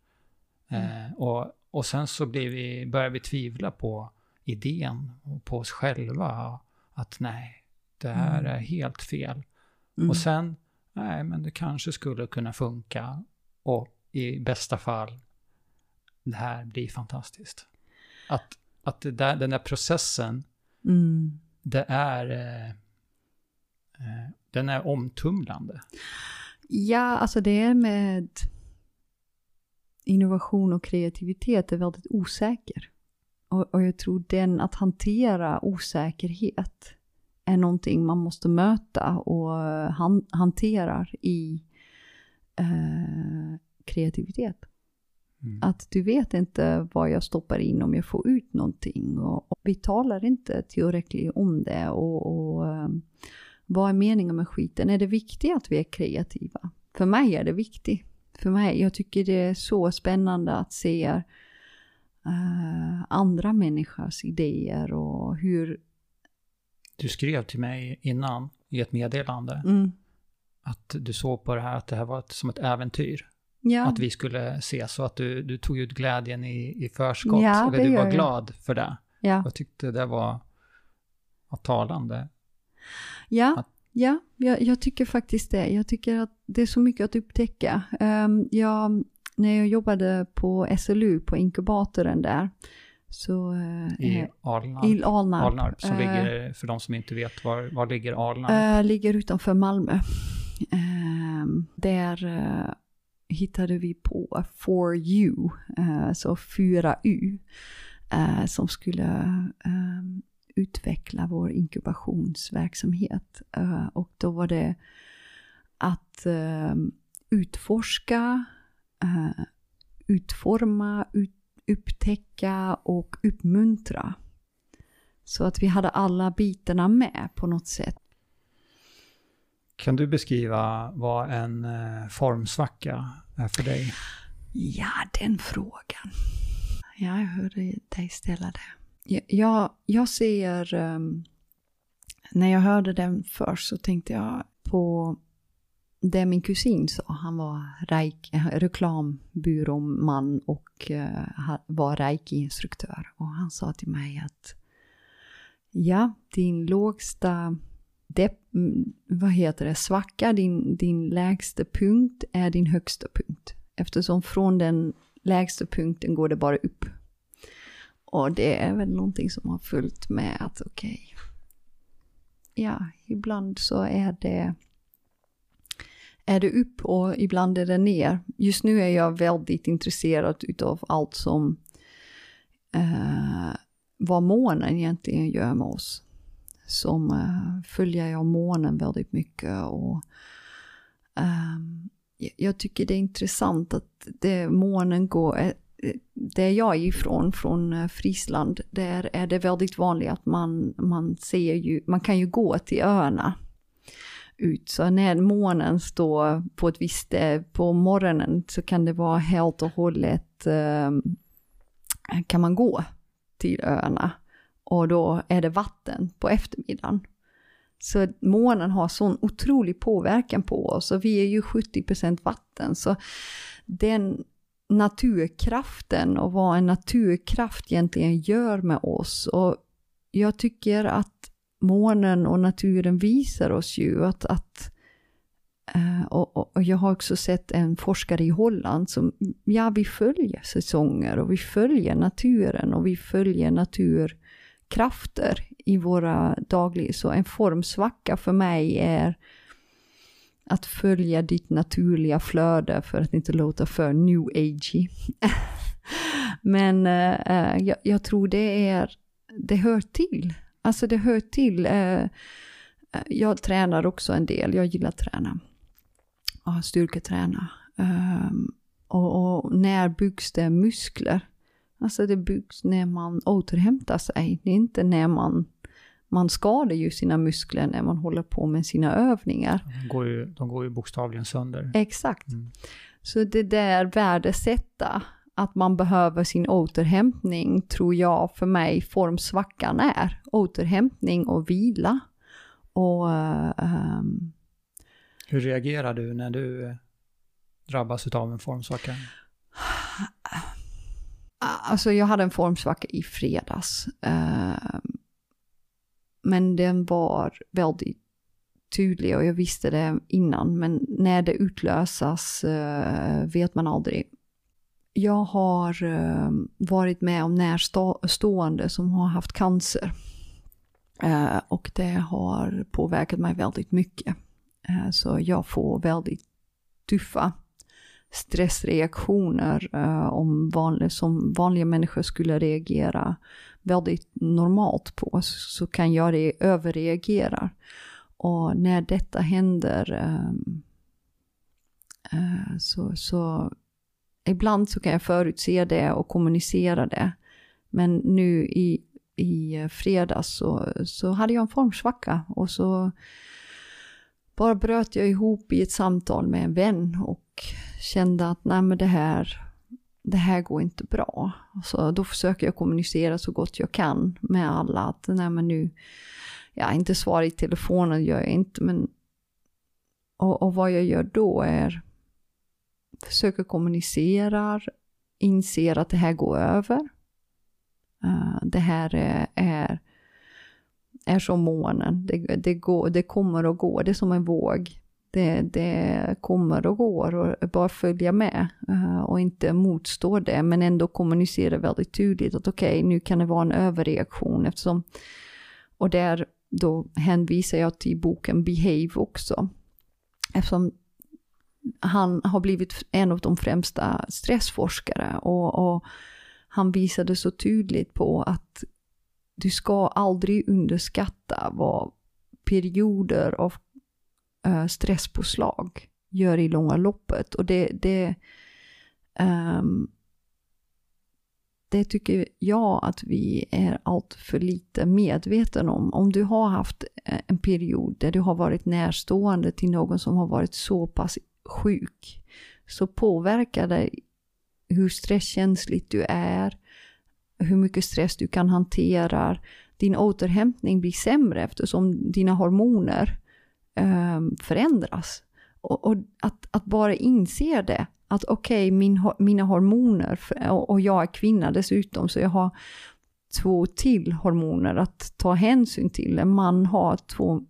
Eh, och, och sen så blir vi, börjar vi tvivla på idén och på oss själva. Att nej, det här Mm. är helt fel. mm, Och sen, nej men det kanske skulle kunna funka. Och i bästa fall, det här blir fantastiskt. Att, att där, den där processen, mm. det är, eh, eh, den är omtumlande. Ja, alltså det är med innovation och kreativitet är väldigt osäker. Och, och jag tror den att hantera osäkerhet är någonting man måste möta och han, hanterar i eh, kreativitet. Mm. Att du vet inte vad jag stoppar in om jag får ut någonting. Och, och vi talar inte tillräckligt om det. Och, och eh, vad är meningen med skiten? Är det viktigt att vi är kreativa? För mig är det viktigt. För mig, jag tycker det är så spännande att se eh, andra människors idéer och hur... Du skrev till mig innan i ett meddelande Mm, att du såg på det här att det här var ett, som ett äventyr. Ja, Att vi skulle ses så att du, du tog ut glädjen i, i förskott. Ja, eller du var jag. glad för det. ja, Jag tyckte det var, var talande. ja, Att- ja jag, jag tycker faktiskt det. Jag tycker att det är så mycket att upptäcka. Um, jag, när jag jobbade på SLU, på inkubatorn där, så... eh, I eh, Alnarp. I Alnarp. Alnarp som Eh, ligger, för de som inte vet, var, var ligger Alnarp? eh, ligger utanför Malmö. Ehm, där hittade vi på For You, eh, så 4U, eh, som skulle ehm, utveckla vår inkubationsverksamhet. Eh, och då var det att ehm, utforska, utforma, ut, upptäcka och uppmuntra. Så att vi hade alla bitarna med på något sätt. Kan du beskriva vad en eh, formsvacka är för dig? Ja, den frågan. Ja, jag hörde dig ställa det. Jag, jag, ser... Ehm, när jag hörde den först så tänkte jag på det min kusin sa. Han var reik, eh, reklambyråman och eh, var reiki-instruktör. Och han sa till mig att ja, din lågsta det, mm, vad heter det, svacka, din, din lägsta punkt är din högsta punkt. Eftersom från den lägsta punkten går det bara upp. Och det är väl någonting som har följt med att okej, ja, ibland så är det är det upp och ibland är det ner. Just nu är jag väldigt intresserad utav allt som eh, vad månen egentligen gör med oss. Som uh, följer jag månen väldigt mycket och um, jag tycker det är intressant att det, månen går, eh, där jag är ifrån, från eh, Friesland, där är det väldigt vanligt att man, man ser ju, man kan ju gå till öarna ut. Så när månen står på ett visst, på morgonen så kan det vara helt och hållet, ehm, kan man gå till öarna. Och då är det vatten på eftermiddagen. Så månen har sån otrolig påverkan på oss och vi är ju 70% vatten. Så den naturkraften och vad en naturkraft egentligen gör med oss. Och jag tycker att månen och naturen visar oss ju att, att eh, och, och, och, jag har också sett en forskare i Holland som, ja vi följer säsonger och vi följer naturen och vi följer natur krafter i våra dagliga, så en formsvacka för mig är att följa ditt naturliga flöde för att inte låta för new agey. Men uh, jag, jag, tror det är, det hör till. Alltså det hör till. Uh, jag tränar också en del, jag gillar att träna. Och styrketräna. Um, och, och när byggs det muskler? Alltså det byggs när man återhämtar sig. Det är inte när man man skadar ju sina muskler när man håller på med sina övningar. De går ju, de går ju bokstavligen sönder. Exakt. Mm. Så det där värdesätta, att man behöver sin återhämtning, tror jag för mig formsvackan är. Återhämtning och vila. Och, um, Hur reagerar du när du drabbas av en formsvacka? Alltså jag hade en formsvacka i fredags. Ehm, men den var väldigt tydlig och jag visste det innan. Men när det utlösas eh, vet man aldrig. Jag har ehm, varit med om närstående som har haft cancer. Eh, och det har påverkat mig väldigt mycket. Eh, så jag får väldigt tuffa stressreaktioner eh, om vanlig, som vanliga människor skulle reagera väldigt normalt på så kan jag re överreagera. Och när detta händer um, uh, så, så ibland så kan jag förutse det och kommunicera det. Men nu i, i fredags så, så hade jag en formsvacka och så bara bröt jag ihop i ett samtal med en vän och kände att nej men det här det här går inte bra. Så då försöker jag kommunicera så gott jag kan med alla att nej men nu, ja inte svara i telefonen gör jag inte men och, och vad jag gör då är försöker kommunicera, inser att det här går över. Eh, det här är, är, är som månen, det, det, går, det kommer och går, det är som en våg det, det kommer och går och bara följa med eh, och inte motstå det men ändå kommunicera väldigt tydligt att okej, okay, nu kan det vara en överreaktion eftersom och där då hänvisar jag till boken Behave också. Eftersom han har blivit en av de främsta stressforskare och, och han visade så tydligt på att du ska aldrig underskatta vad perioder av uh, stresspåslag gör i långa loppet. Och det, det, um, det tycker jag att vi är allt för lite medvetna om. Om du har haft eh, en period där du har varit närstående till någon som har varit så pass sjuk så påverkar det hur stresskänsligt du är, hur mycket stress du kan hantera. Din återhämtning blir sämre eftersom dina hormoner Ehm, förändras. Och, och, att, att bara inse det, att okej, okay, min, mina hormoner, och, och jag är kvinna dessutom, så jag har två till hormoner att ta hänsyn till. En man har två.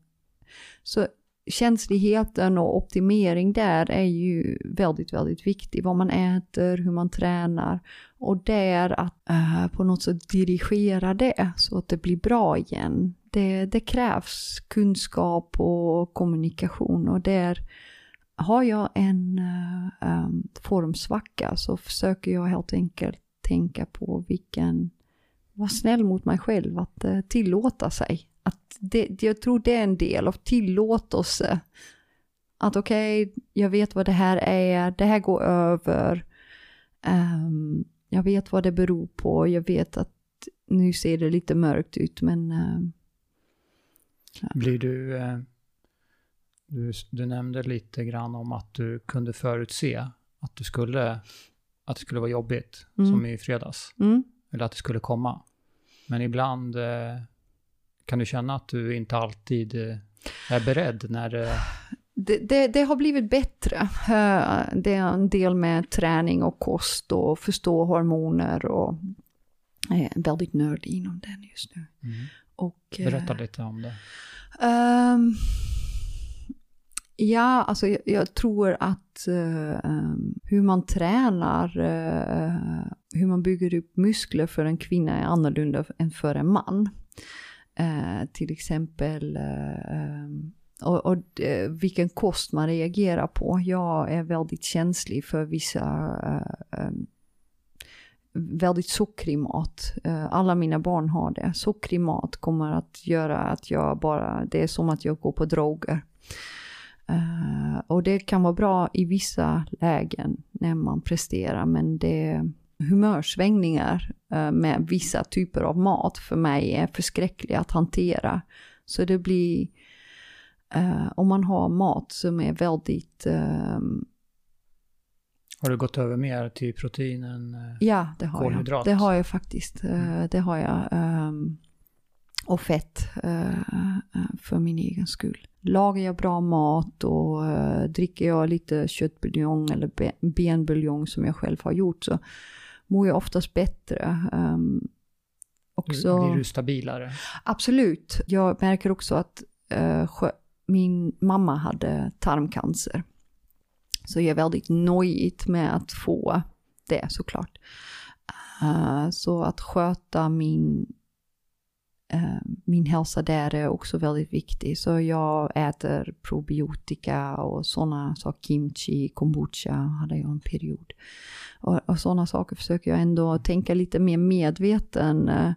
Så känsligheten och optimering där är ju väldigt, väldigt viktig. Vad man äter, hur man tränar och där att uh, på något sätt dirigera det så att det blir bra igen det, det krävs kunskap och kommunikation och där har jag en um, formsvacka så försöker jag helt enkelt tänka på vilken, vara snäll mot mig själv, att uh, tillåta sig. Att det, jag tror det är en del av tillåtelse. Att okej, okay, jag vet vad det här är, det här går över. Um, jag vet vad det beror på, jag vet att nu ser det lite mörkt ut men... Uh, ja. Blir du, uh, du... Du nämnde lite grann om att du kunde förutse att du skulle... Att det skulle vara jobbigt, mm. som i fredags. Mm. Eller att det skulle komma. Men ibland uh, kan du känna att du inte alltid är beredd när det det, det, det, har blivit bättre. Eh, det är en del med träning och kost och förstå hormoner och är väldigt nördig inom den just nu. Mm. Och, eh, Berätta lite om det. Um, ja, alltså jag, jag tror att uh, hur man tränar, uh, hur man bygger upp muskler för en kvinna är annorlunda än för en man. Uh, till exempel um, och, och eh, vilken kost man reagerar på. Jag är väldigt känslig för vissa äh, väldigt sockrig mat. Alla mina barn har det. Sockrig mat kommer att göra att jag bara, det är som att jag går på droger. Och det kan vara bra i vissa lägen när man presterar men det är humörsvängningar med vissa typer av mat för mig är förskräckliga att hantera. Så det blir Uh, om man har mat som är väldigt... Uh, har du gått över mer till protein än uh, Ja, det har kolhydrat? jag. Det har jag faktiskt. Mm. Det har jag. Um, och fett för min egen skull. Lagar jag bra mat och dricker jag lite köttbuljong eller benbuljong som jag själv har gjort så mår jag oftast bättre. Um, också, blir du stabilare? Absolut. Jag märker också att min mamma hade tarmcancer. Så jag är väldigt nojigt med att få det såklart. Uh, så att sköta min, uh, min hälsa där är också väldigt viktigt. Så jag äter probiotika och sådana saker, kimchi, kombucha hade jag en period. Och, och sådana saker försöker jag ändå tänka lite mer medveten. Uh,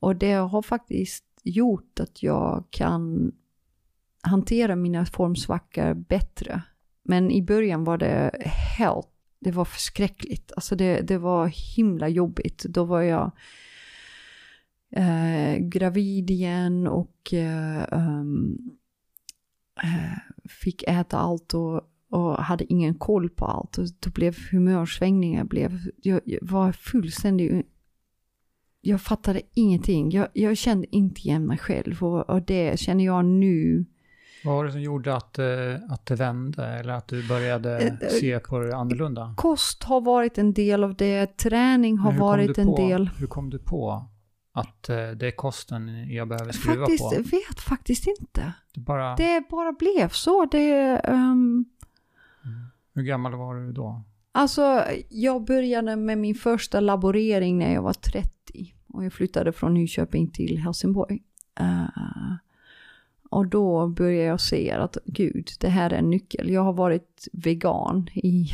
och det har faktiskt gjort att jag kan hantera mina formsvackor bättre. Men i början var det helt, det var förskräckligt. Alltså det, det var himla jobbigt. Då var jag eh, gravid igen och eh, um, fick äta allt och, och hade ingen koll på allt. Och då blev humörsvängningar, blev, jag, jag var fullständigt jag fattade ingenting. Jag, jag, kände inte igen mig själv och, och det känner jag nu vad var det som gjorde att, eh, att det vände eller att du började eh, eh, se på det annorlunda? Kost har varit en del av det, träning har varit en på, del. Hur kom du på att det är kosten jag behöver skruva faktiskt, på? Jag vet faktiskt inte. Det bara, det bara blev så. Det, um... Hur gammal var du då? Alltså, jag började med min första laborering när jag var 30 och jag flyttade från Nyköping till Helsingborg. Uh, och då började jag se att gud, det här är en nyckel. Jag har varit vegan i,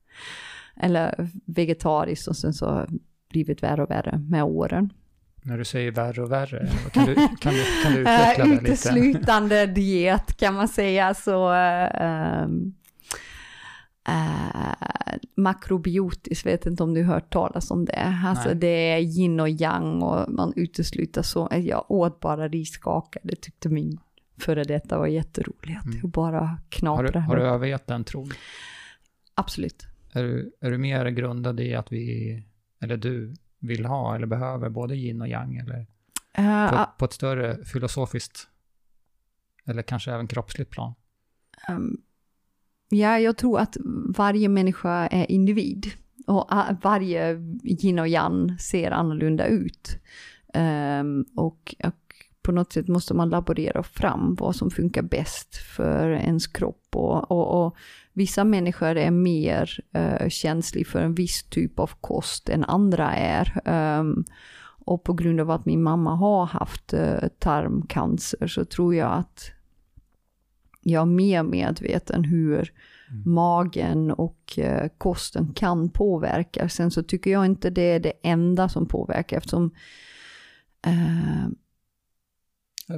eller vegetarisk och sen så blivit värre och värre med åren. När du säger värre och värre, kan du, kan du, kan du utveckla det lite? Uteslutande diet kan man säga. Så, um, Uh, makrobiotiskt, vet inte om du hört talas om det. Alltså Nej. det är yin och yang och man utesluter så. Jag åt bara riskakor, det tyckte min före detta var jätteroligt. Mm. bara knapra. Har du, har du övergett den tron? Absolut. Är du, är du mer grundad i att vi, eller du, vill ha eller behöver både yin och yang? Eller uh, på, på, ett större filosofiskt, eller kanske även kroppsligt plan? Um, Ja, jag tror att varje människa är individ. Och varje yin och yang ser annorlunda ut. Um, och, och, på något sätt måste man laborera fram vad som funkar bäst för ens kropp. Och, och, och vissa människor är mer eh, uh, känsliga för en viss typ av kost än andra är. Um, och på grund av att min mamma har haft uh, tarmcancer så tror jag att jag är mer medveten hur mm. magen och eh, kosten kan påverka. Sen så tycker jag inte det är det enda som påverkar eftersom eh,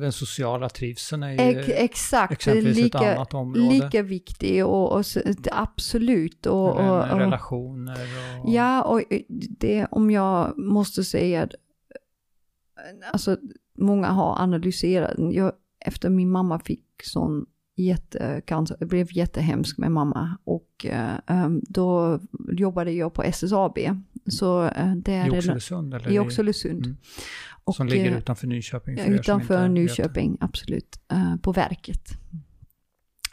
Den sociala trivseln är ju Ex exakt, exempelvis lika, ett annat område. lika viktig och, och absolut. Och, och, och, relationer och... Ja, och det om jag måste säga att alltså många har analyserat, jag, efter min mamma fick sån jättecancer, blev jättehemskt med mamma och uh, då jobbade jag på SSAB. Så, uh, där I Oxelösund? Eller I Oxelösund. Mm. Och, som ligger utanför Nyköping? För utanför Nyköping, vet. absolut. På verket.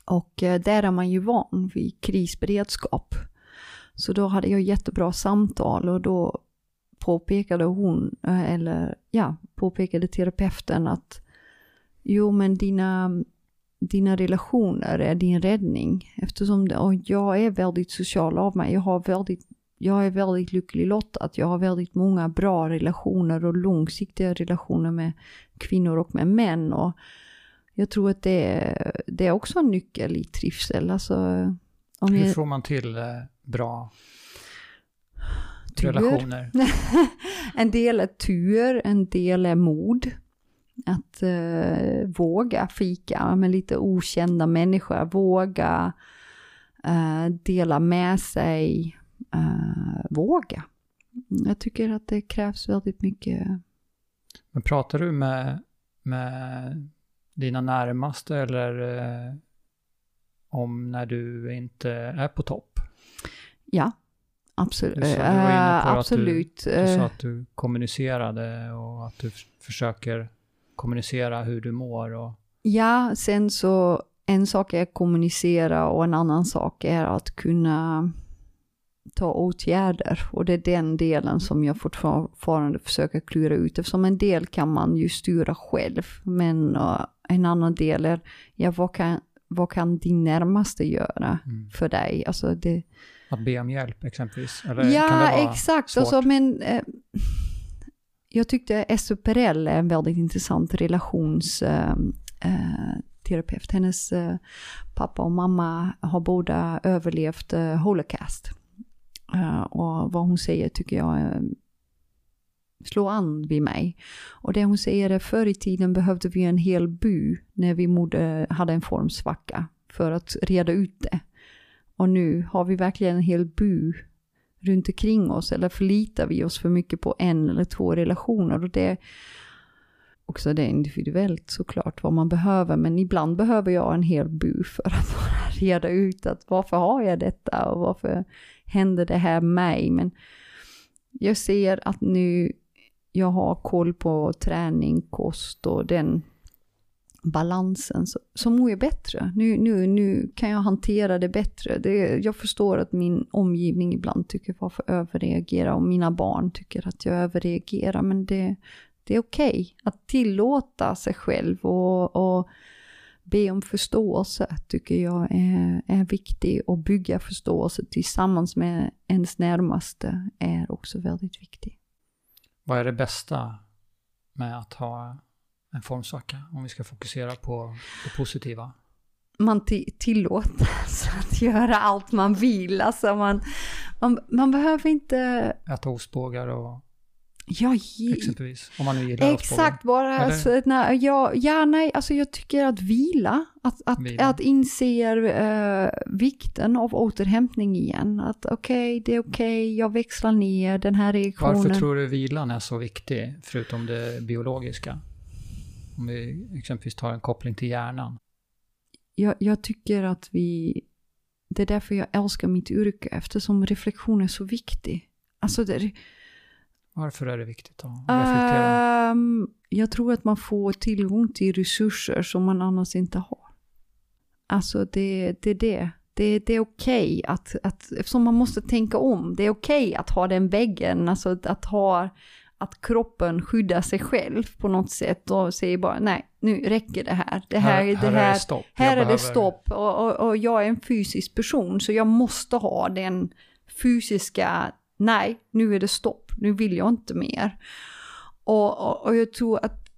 Och där är man ju van vid krisberedskap. Så då hade jag jättebra samtal och då påpekade hon, eller ja, påpekade terapeuten att jo men dina, dina relationer är din räddning. Eftersom det, och jag är väldigt social av mig, jag har väldigt jag är väldigt lycklig lottad. Jag har väldigt många bra relationer och långsiktiga relationer med kvinnor och med män. Och jag tror att det är, det är också en nyckel i trivsel. Alltså, om Hur jag... får man till eh, bra tur. relationer? en del är tur, en del är mod. Att uh, våga fika med lite okända människor, våga uh, dela med sig, uh, våga. Jag tycker att det krävs väldigt mycket. Men pratar du med, med dina närmaste eller om när du inte är på topp? Ja, absolut. Du, sa, du var inne på absolut. Att du, du sa att du kommunicerade och att du försöker kommunicera hur du mår? Och... Ja, sen så en sak är att kommunicera och en annan sak är att kunna ta åtgärder. Och det är den delen som jag fortfarande försöker klura ut. Eftersom en del kan man ju styra själv. Men uh, en annan del är, ja vad kan, vad kan din närmaste göra mm. för dig? Alltså det... Att be om hjälp exempelvis? Eller ja, exakt. Alltså, men, eh, jag tyckte SUPRL är en väldigt intressant relationsterapeut. Eh, eh, Hennes eh, pappa och mamma har båda överlevt Holocaust. Och vad hon säger tycker jag uh, slår an vid mig. Och det hon säger är förr i tiden behövde vi en hel by när vi mode, hade en formsvacka för att reda ut det. Och nu har vi verkligen en hel by runt omkring oss eller förlitar vi oss för mycket på en eller två relationer? Och det också det är individuellt såklart vad man behöver. Men ibland behöver jag en hel bu för att bara reda ut att varför har jag detta och varför händer det här mig? Men jag ser att nu jag har koll på träning, kost och den balansen så, så mår jag bättre. Nu, nu, nu kan jag hantera det bättre. Det, jag förstår att min omgivning ibland tycker varför överreagera och mina barn tycker att jag överreagerar men det, det är okej okay. att tillåta sig själv och, och be om förståelse tycker jag är, är viktigt och bygga förståelse tillsammans med ens närmaste är också väldigt viktigt. Vad är det bästa med att ha en formsvacka, om vi ska fokusera på det positiva? Man tillåts att göra allt man vill. Alltså man, man, man behöver inte... Äta ostbågar och... Ja, exempelvis. Om man nu gillar Exakt, bara alltså, nej, ja, ja, nej, alltså jag tycker att vila, att, att, vila. att inse uh, vikten av återhämtning igen. Att okej, okay, det är okej, okay, jag växlar ner den här reaktionen. Varför tror du vilan är så viktig, förutom det biologiska? Om vi exempelvis tar en koppling till hjärnan. Jag, jag tycker att vi... Det är därför jag älskar mitt yrke, eftersom reflektion är så viktig. Alltså det, Varför är det viktigt reflektera? Um, jag tror att man får tillgång till resurser som man annars inte har. Alltså det, det är det. Det, det är okej okay att, att, eftersom man måste tänka om, det är okej okay att ha den väggen, alltså att ha att kroppen skyddar sig själv på något sätt och säger bara nej, nu räcker det här. Det här, här, det här, här är det stopp. Här är behöver... det stopp och, och, och, jag är en fysisk person så jag måste ha den fysiska, nej, nu är det stopp, nu vill jag inte mer. Och, och, och jag tror att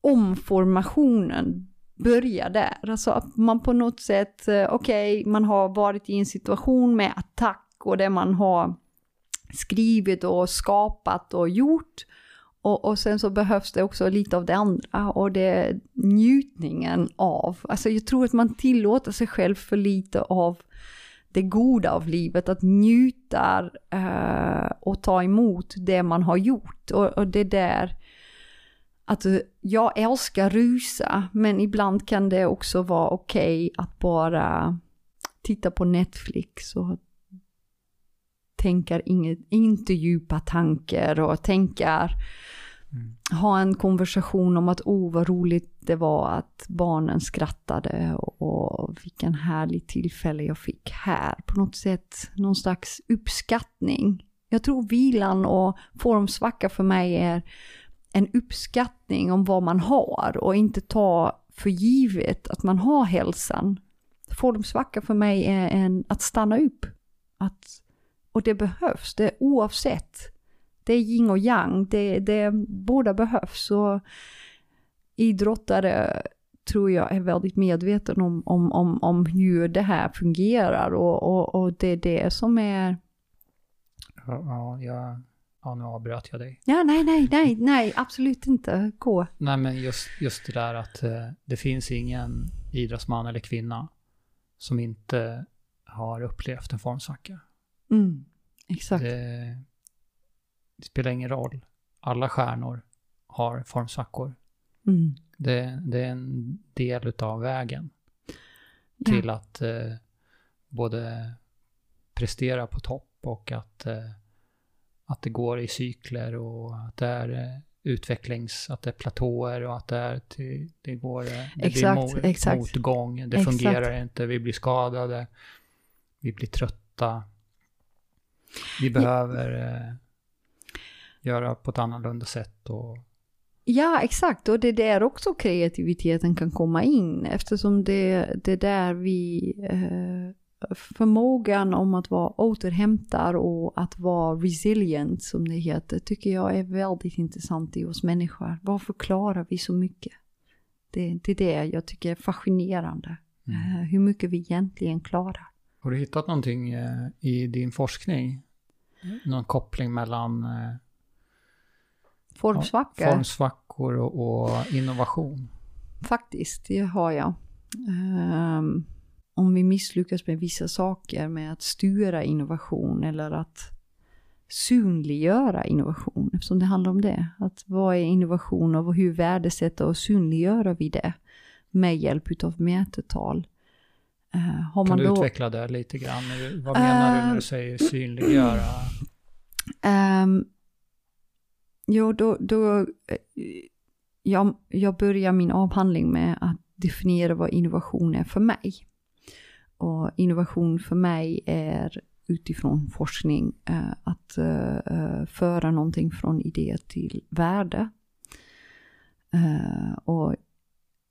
omformationen börjar där. Alltså att man på något sätt, eh, okej, okay, man har varit i en situation med attack och där man har skrivit och skapat och gjort. Och, och sen så behövs det också lite av det andra och det är njutningen av, alltså jag tror att man tillåter sig själv för lite av det goda av livet, att njuta eh, och ta emot det man har gjort. Och, och det där, att jag älskar rusa, men ibland kan det också vara okej okay att bara titta på Netflix och tänker inget, inte djupa tankar och tänker mm. ha en konversation om att oh vad roligt det var att barnen skrattade och, och vilken härlig tillfälle jag fick här. På något sätt någon slags uppskattning. Jag tror vilan och formsvacka för mig är en uppskattning om vad man har och inte ta för givet att man har hälsan. Formsvacka för mig är en, att stanna upp. Att och det behövs, det oavsett. Det är yin och yang, det, det, båda behövs. Och idrottare tror jag är väldigt medveten om, om, om, om hur det här fungerar och, och, och det är det som är... Ja, ja, ja, nu avbröt jag dig. Ja, nej, nej, nej, nej, absolut inte. Gå. Nej, men just, just det där att eh, det finns ingen idrottsman eller kvinna som inte har upplevt en formsvacka. Mm, exakt. Det, det, spelar ingen roll. Alla stjärnor har formsvackor. Mm. Det, det, är en del av vägen ja. till att eh, både prestera på topp och att, eh, att det går i cykler och att det är eh, utvecklings, att det är platåer och att det är till, det går, eh, det exakt, blir mo motgång, det exakt. fungerar inte, vi blir skadade, vi blir trötta. Vi behöver eh, göra på ett annorlunda sätt. Och... Ja, exakt. Och det är där också kreativiteten kan komma in eftersom det, det är där vi eh, förmågan om att vara återhämtar och att vara resilient som det heter tycker jag är väldigt intressant i oss människor. Varför klarar vi så mycket? Det, det är det jag tycker är fascinerande. Mm. Eh, hur mycket vi egentligen klarar. Har du hittat någonting eh, i din forskning? Någon koppling mellan eh, formsvackor, formsvackor och, och, innovation? Faktiskt, det har jag. Um, om vi misslyckas med vissa saker, med att styra innovation eller att synliggöra innovation, eftersom det handlar om det. Att vad är innovation och hur värdesätter och synliggör vi det med hjälp av mätetal? Uh, kan du då... utveckla det lite grann? Vad menar uh, du när du ehm, säger synliggöra? Um, jo, då, då eh, jag, jag börjar min avhandling med att definiera vad innovation är för mig. Och innovation för mig är utifrån forskning uh, att uh, föra någonting från idé till värde. och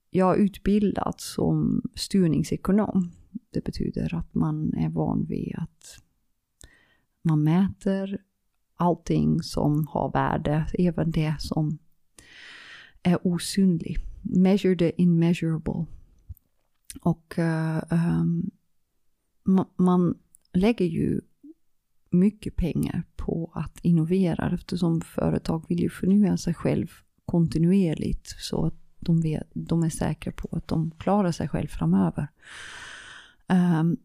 jag är utbildad som styrningsekonom. Det betyder att man är van vid att man mäter allting som har värde, även det som är osynligt. Measure the immeasurable. Och eh, ehm, uh, um, man, man lägger ju mycket pengar på att innovera eftersom företag vill ju förnya sig själv kontinuerligt så att de, vet, de är säkra på att de klarar sig själv framöver. Um,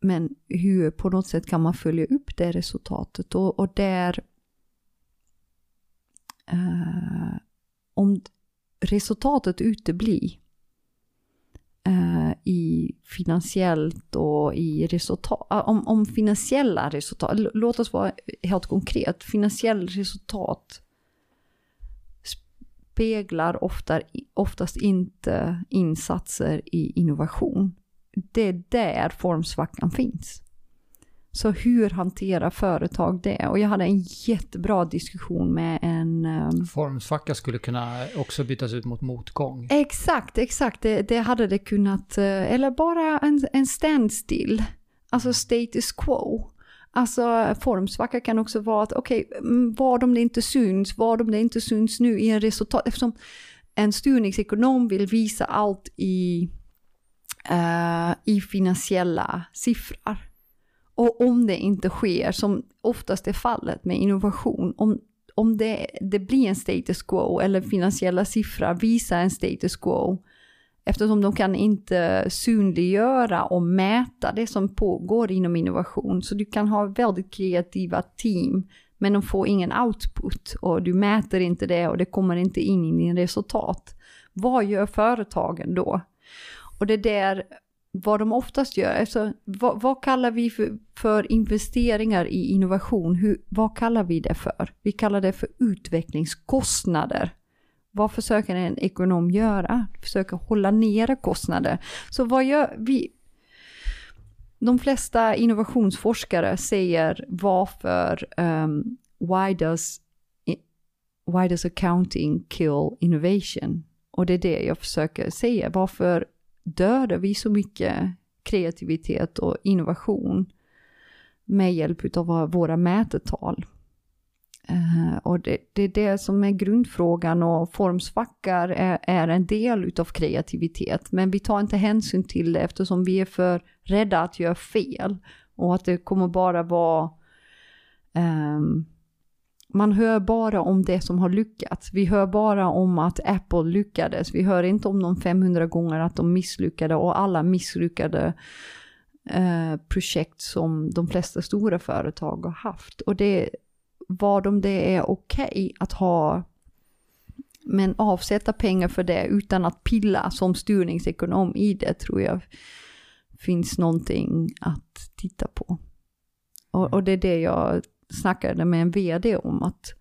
men hur på något sätt kan man följa upp det resultatet och, och där uh, om resultatet uteblir uh, i finansiellt och i resultat, uh, om, om finansiella resultat, låt oss vara helt konkret, Finansiellt resultat speglar ofta, oftast inte insatser i innovation. Det är där formsvackan finns. Så hur hanterar företag det? Och jag hade en jättebra diskussion med en... Um... Formsvacka skulle kunna också bytas ut mot motgång. Exakt, exakt. Det, det hade det kunnat, eh, eller bara en, en standstill. Alltså status quo. Alltså formsvacka kan också vara att okej, okay, vad om det inte syns, vad om det inte syns nu i en resultat, eftersom en styrningsekonom vill visa allt i, uh, i finansiella siffror. Och om det inte sker, som oftast är fallet med innovation, om, om det, det blir en status quo eller finansiella siffror visar en status quo eftersom de kan inte synliggöra och mäta det som pågår inom innovation. Så du kan ha väldigt kreativa team men de får ingen output och du mäter inte det och det kommer inte in i din resultat. Vad gör företagen då? Och det där vad de oftast gör, alltså, vad, vad kallar vi för, för, investeringar i innovation? Hur, vad kallar vi det för? Vi kallar det för utvecklingskostnader. Vad försöker en ekonom göra? Försöker hålla nere kostnader. Så vad gör vi? De flesta innovationsforskare säger varför um, ehm, why does why does accounting kill innovation? Och det är det jag försöker säga. Varför dödar vi så mycket kreativitet och innovation med hjälp av våra mätetal? Uh, och det, det, är det som är grundfrågan och formsvackar är, är en del utav kreativitet. Men vi tar inte hänsyn till det eftersom vi är för rädda att göra fel. Och att det kommer bara vara um, man hör bara om det som har lyckats. Vi hör bara om att Apple lyckades. Vi hör inte om de 500 gånger att de misslyckade och alla misslyckade uh, projekt som de flesta stora företag har haft. Och det, vad om det är okej okay att ha men avsätta pengar för det utan att pilla som styrningsekonom i det tror jag finns någonting att titta på. Och, och det är det jag snackade med en vd om att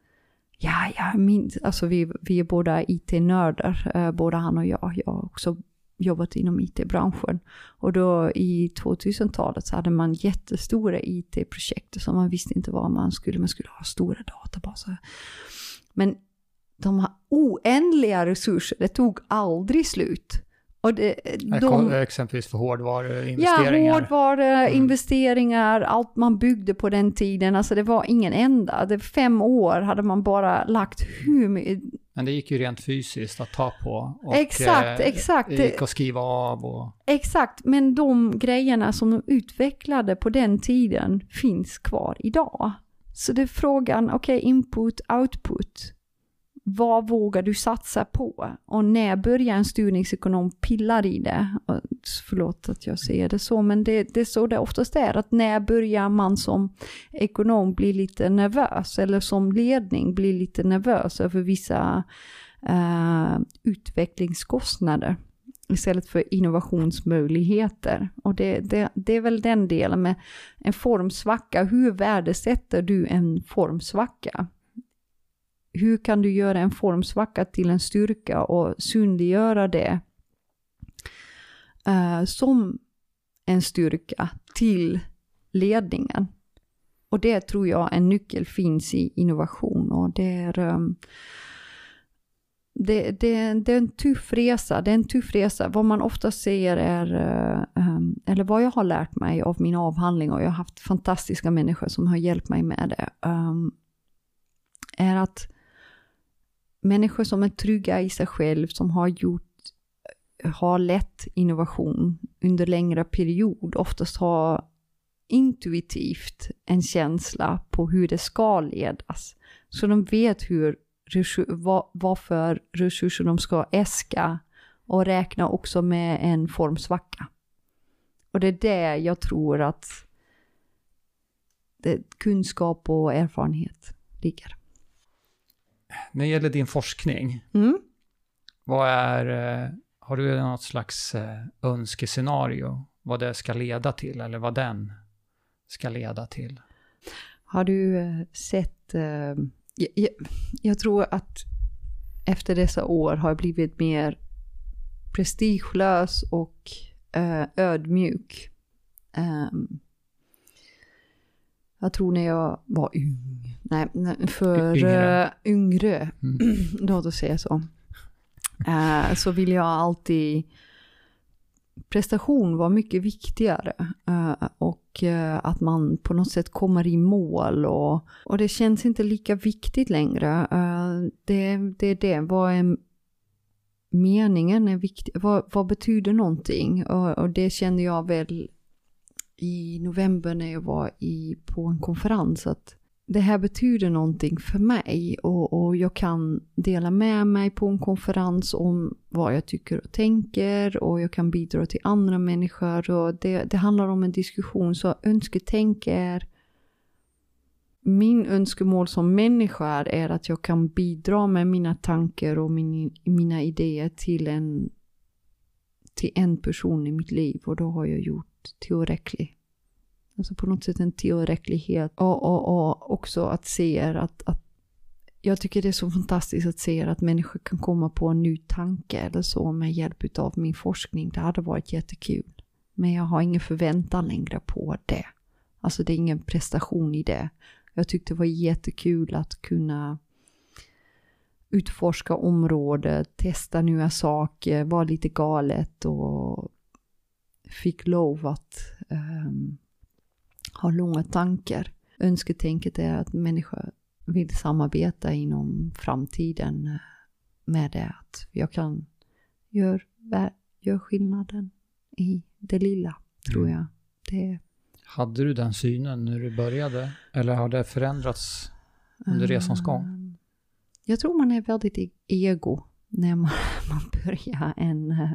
ja, jag minns, alltså vi, vi är båda IT-nördar, eh, både han och jag. Jag har också jobbat inom IT-branschen. Och då i 2000-talet så hade man jättestora IT-projekt som man visste inte vad man skulle, man skulle ha stora databaser. Men de har oändliga resurser, det tog aldrig slut. Och det, de, exempelvis för hårdvaruinvesteringar. Ja, hårdvaruinvesteringar, mm. allt man byggde på den tiden. Alltså det var ingen enda. Det fem år hade man bara lagt hur mycket. Men det gick ju rent fysiskt att ta på. Och exakt, eh, exakt. Det gick att skriva av och... Exakt, men de grejerna som de utvecklade på den tiden finns kvar idag. Så det är frågan, okej, okay, input, output vad vågar du satsa på? Och när börjar en styrningsekonom pilla i det? Förlåt att jag säger det så, men det, det är så det oftast är. Att när börjar man som ekonom bli lite nervös? Eller som ledning bli lite nervös över vissa eh, utvecklingskostnader? istället för innovationsmöjligheter. Och det, det, det, är väl den delen med en formsvacka. Hur värdesätter du en formsvacka? Hur kan du göra en formsvacka till en styrka och synliggöra det uh, som en styrka till ledningen. Och det tror jag en nyckel finns i innovation och det är um, det, det, det, är en tuff resa. Det är en tuff resa. Vad man ofta säger är, eh, ehm, eller vad jag har lärt mig av min avhandling och jag har haft fantastiska människor som har hjälpt mig med det, ehm, är att människor som är trygga i sig själv, som har gjort har lett innovation under längre period, oftast har intuitivt en känsla på hur det ska ledas. Så de vet hur, vad, vad för resurser de ska äska och räkna också med en formsvacka. Och det är där jag tror att det, kunskap och erfarenhet ligger när det gäller din forskning, mm. vad är, eh, har du något slags eh, önskescenario? Vad det ska leda till eller vad den ska leda till? Har du eh, sett, jag, jag tror att efter dessa år har jag blivit mer prestigelös och ödmjuk. Um, jag tror när jag var ung, nej, för yngre, uh, yngre mm. låt oss säga så, uh, så vill jag alltid, prestation var mycket viktigare. Uh, och att man på något sätt kommer i mål och, och det känns inte lika viktigt längre. det, det är det, vad är meningen är viktigt, vad, vad betyder någonting? Och, och det kände jag väl i november när jag var i, på en konferens att det här betyder någonting för mig och, och jag kan dela med mig på en konferens om vad jag tycker och tänker och jag kan bidra till andra människor och det, det handlar om en diskussion. Så önsketänk är min önskemål som människa är att jag kan bidra med mina tankar och min, mina idéer till en, till en person i mitt liv och då har jag gjort tillräcklig. Alltså på något sätt en tillräcklighet och, och, och också att se att, att jag tycker det är så fantastiskt att se att människor kan komma på en ny tanke eller så med hjälp av min forskning. Det hade varit jättekul. Men jag har ingen förväntan längre på det. Alltså det är ingen prestation i det. Jag tyckte det var jättekul att kunna utforska området, testa nya saker, vara lite galet och fick lov att um, ha långa tankar. Önsketänket är att människor vill samarbeta inom framtiden eh, med det. Att jag kan göra gör skillnaden i det lilla, tror mm. jag. Det hade du den synen när du började? Eller har det förändrats under resans gång? Ehm, jag tror man är väldigt e- ego när man, man börjar en uh,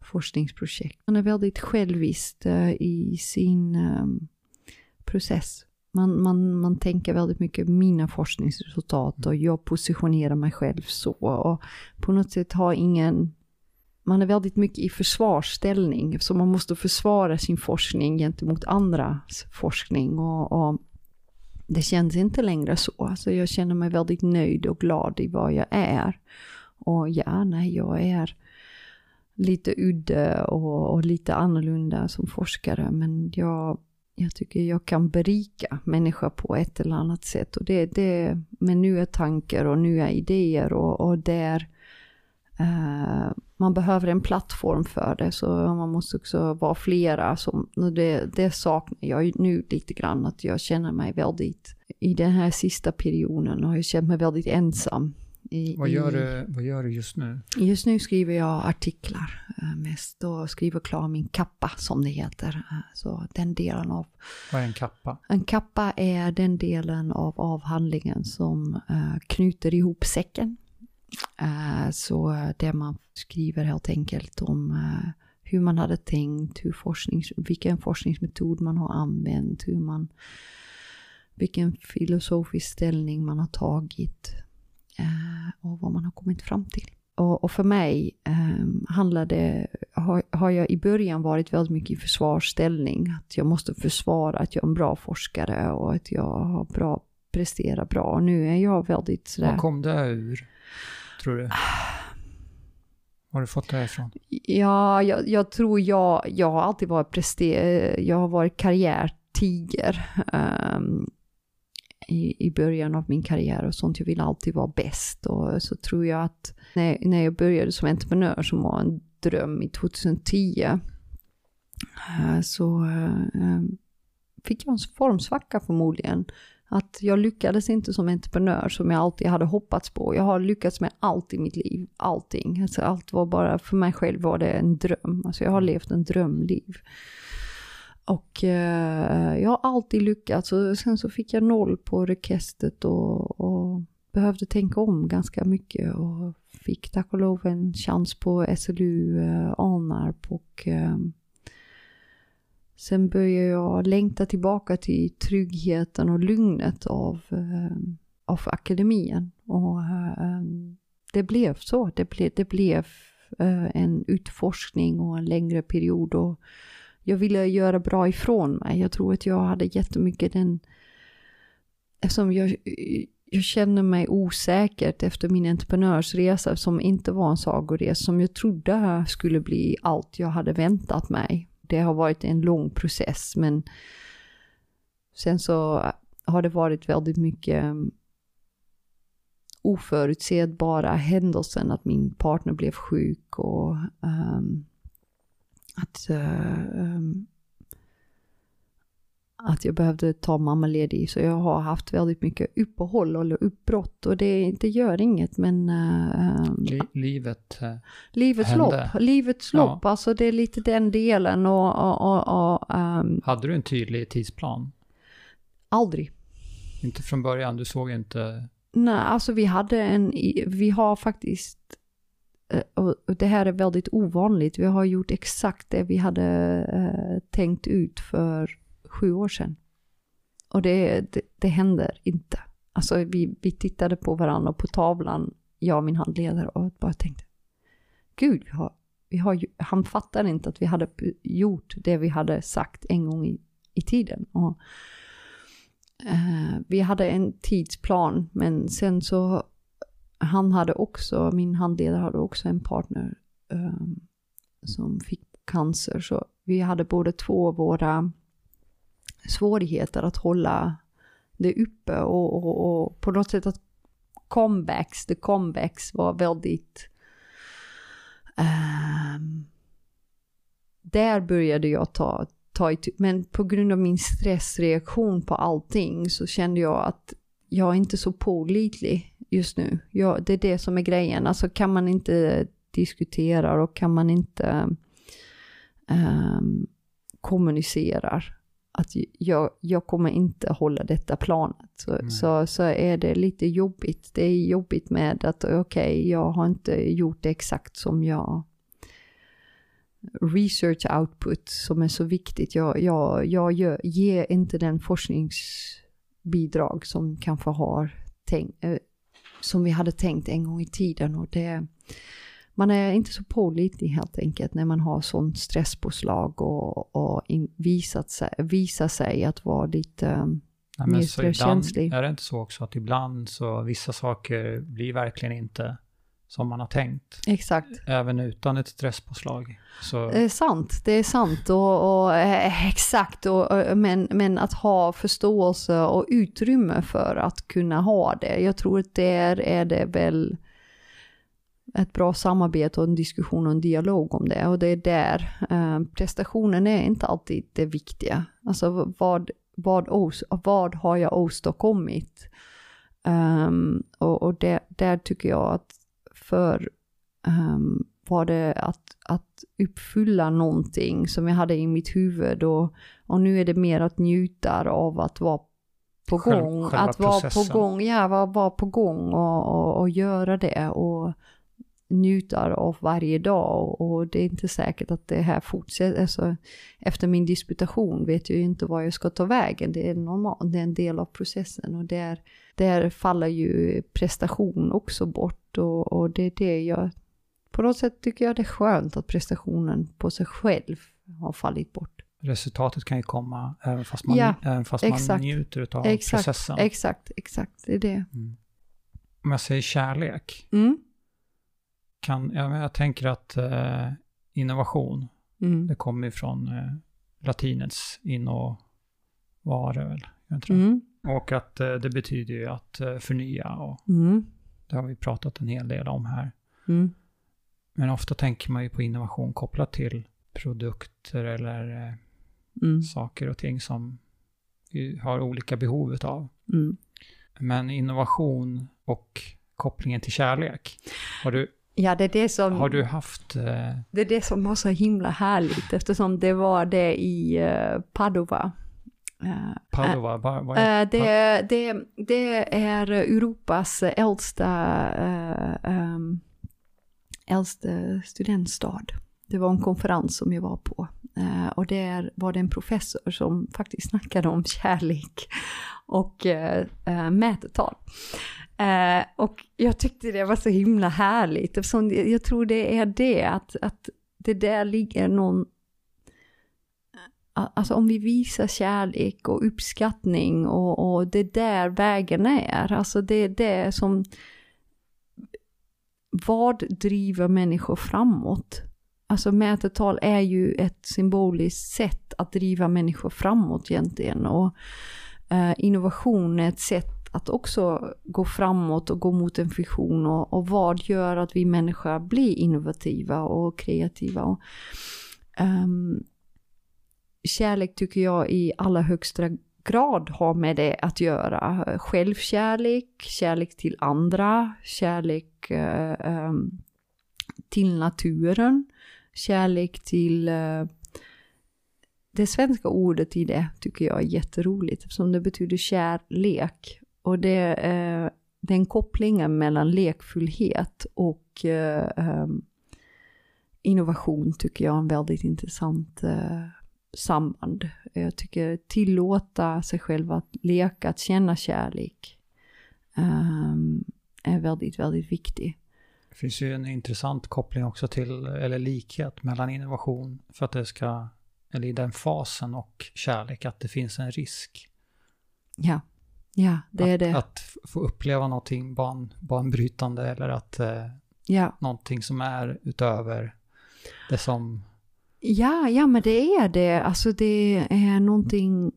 forskningsprojekt. Man är väldigt självisk uh, eh, i sin um, process. Man, man, man tänker väldigt mycket mina forskningsresultat och jag positionerar mig själv så. Och på något sätt har ingen man är väldigt mycket i försvarsställning, så man måste försvara sin forskning gentemot andras forskning. Och, och det känns inte längre så. Alltså jag känner mig väldigt nöjd och glad i vad jag är. Och ja, nej, jag är lite udda och, och, lite annorlunda som forskare, men jag, jag tycker jag kan berika människor på ett eller annat sätt. Och det, det med nya tankar och nya idéer och, och där Uh, man behöver en plattform för det, så man måste också vara flera. Som, det, det saknar jag nu lite grann, att jag känner mig väldigt, i den här sista perioden har jag känt mig väldigt ensam. I, vad, gör du, vad gör du just nu? Just nu skriver jag artiklar uh, mest och skriver klar min kappa som det heter. Uh, så den delen av... Vad är en kappa? En kappa är den delen av avhandlingen som knyter ihop säcken Eh, så det man skriver helt enkelt om eh, hur man hade tänkt, hur forsknings, vilken forskningsmetod man har använt, hur man, vilken filosofisk ställning man har tagit eh, och vad man har kommit fram till. Och, och för mig handlar det, har, har, jag i början varit väldigt mycket i försvarsställning. Att jag måste försvara att jag är en bra forskare och att jag har bra, presterar bra. Och nu är jag väldigt sådär... Vad kom det ur? tror du? Har du fått det ifrån? Ja, jag, jag, tror jag, jag har alltid varit prester, jag har varit karriärtiger um, i, i början av min karriär och sånt. Jag vill alltid vara bäst och så tror jag att när, när jag började som entreprenör som var en dröm i 2010 eh, så eh, fick jag en formsvacka förmodligen att jag lyckades inte som entreprenör som jag alltid hade hoppats på. Jag har lyckats med allt i mitt liv, allting. Alltså allt var bara, för mig själv var det en dröm. Alltså jag har levt en drömliv. Och eh, jag har alltid lyckats och sen så fick jag noll på rekestet och, och behövde tänka om ganska mycket och fick tack och lov en chans på SLU eh, Alnarp och eh, Sen började jag längta tillbaka till tryggheten och lugnet av, eh, av akademin. Och eh, det blev så. Det, ble, det blev eh, en utforskning och en längre period. Och jag ville göra bra ifrån mig. Jag tror att jag hade jättemycket den... Eftersom jag, jag känner mig osäkert efter min entreprenörsresa som inte var en sagoresa som jag trodde skulle bli allt jag hade väntat mig det har varit en lång process men sen så har det varit väldigt mycket mm, oförutsedbara händelser, att min partner blev sjuk och um, att uh, um, att jag behövde ta mammaledig. Så jag har haft väldigt mycket uppehåll och uppbrott och det, det gör inget men... Uh, livet uh, Livets hände. lopp, livets ja. lopp, alltså det är lite den delen och... och, och, och um, Hade du en tydlig tidsplan? Aldrig. Inte från början, du såg inte... Nej, alltså vi hade en, vi har faktiskt, eh, Eh, och det här är väldigt ovanligt, vi har gjort exakt det vi hade eh, tänkt ut för sju år sedan. Och det, det, det händer inte. Alltså vi, vi tittade på varandra och på tavlan, jag och min handledare, och bara tänkte, gud, vi har, vi har, han fattar inte att vi hade gjort det vi hade sagt en gång i, i tiden. Och, eh, vi hade en tidsplan, men sen så, han hade också, min handledare hade också en partner um, som fick cancer, så vi hade båda två våra svårigheter att hålla det uppe och, och, och på något sätt att comebacks, the comebacks var väldigt um, där började jag ta, ta itu, men på grund av min stressreaktion på allting så kände jag att jag är inte så pålitlig just nu. Jag, det är det som är grejen, alltså kan man inte diskutera och kan man inte um, kommunicerar att jag, jag kommer inte hålla detta planet. Så, så, så, är det lite jobbigt. Det är jobbigt med att okej, okay, jag har inte gjort det exakt som jag research output som är så viktigt. Jag, jag, jag gör, ger inte den forskningsbidrag som kanske har tänkt, eh, som vi hade tänkt en gång i tiden. Och det, man är inte så pålitlig helt enkelt när man har sånt stresspåslag och, och in, visat sig, visar sig att vara lite um, Nej, mer stresskänslig. Är det inte så också att ibland så vissa saker blir verkligen inte som man har tänkt. Exakt. Även utan ett stresspåslag. Så... Det är sant, det är sant och, och eh, exakt. Och, men, men att ha förståelse och utrymme för att kunna ha det. Jag tror att där är det väl ett bra samarbete och en diskussion och en dialog om det. Och det är där eh, prestationen är inte alltid det viktiga. Alltså vad, vad, os, vad har jag åstadkommit? Um, och och det, där tycker jag att för um, var det att, att uppfylla någonting som jag hade i mitt huvud och, och nu är det mer att njuta av att vara på gång. Att vara på gång, ja, vara, vara på gång och, och, och göra det. Och, njuter av varje dag och det är inte säkert att det här fortsätter. Alltså, efter min disputation vet jag ju inte var jag ska ta vägen. Det är normalt, det är en del av processen och där, där faller ju prestation också bort och, och det är det jag... På något sätt tycker jag det är skönt att prestationen på sig själv har fallit bort. Resultatet kan ju komma även fast man, ja, även fast man njuter av exakt, processen. Exakt, exakt, det är det. Mm. Om jag säger kärlek, mm kan, ja, jag tänker att eh, innovation, mm. det kommer från eh, latinets innovare väl? Jag tror. Mm. Och att eh, det betyder ju att eh, förnya och mm. det har vi pratat en hel del om här. Mm. Men ofta tänker man ju på innovation kopplat till produkter eller eh, mm. saker och ting som vi har olika behov av. Mm. Men innovation och kopplingen till kärlek. Har du Ja, det är det som... Har du haft... Eh... Det är det som var så himla härligt eftersom det var det i uh, Padova. Uh, Padova, vad, är uh, det? Det, det är Europas äldsta, um, äldsta studentstad. Det var en konferens som jag var på. och där var det en professor som faktiskt snackade om kärlek och mätetal. Eh, och jag tyckte det var så himla härligt, eftersom jag tror det är det, att, att det där ligger någon... Alltså om vi visar kärlek och uppskattning och, och det där vägen är, alltså det är det som... Vad driver människor framåt? Alltså mätetal är ju ett symboliskt sätt att driva människor framåt egentligen. Och eh, innovation är ett sätt att också gå framåt och gå mot en vision och, och vad gör att vi människor blir innovativa och kreativa. Och, um, kärlek tycker jag i allra högsta grad har med det att göra. Självkärlek, kärlek till andra, kärlek uh, um, till naturen, kärlek till uh, det svenska ordet i det tycker jag är jätteroligt eftersom det betyder kärlek. Och det, eh, den kopplingen mellan lekfullhet och eh, um, innovation tycker jag är en väldigt intressant eh, samband. Jag tycker tillåta sig själv att leka, att känna kärlek um, är väldigt, väldigt viktig. Det finns ju en intressant koppling också till, eller likhet mellan innovation för att det ska, eller i den fasen och kärlek, att det finns en risk. Ja, ja det att, är det. Att få uppleva någonting ban, banbrytande eller att eh, ja. någonting som är utöver det som... Ja, ja men det är det. Alltså det är någonting,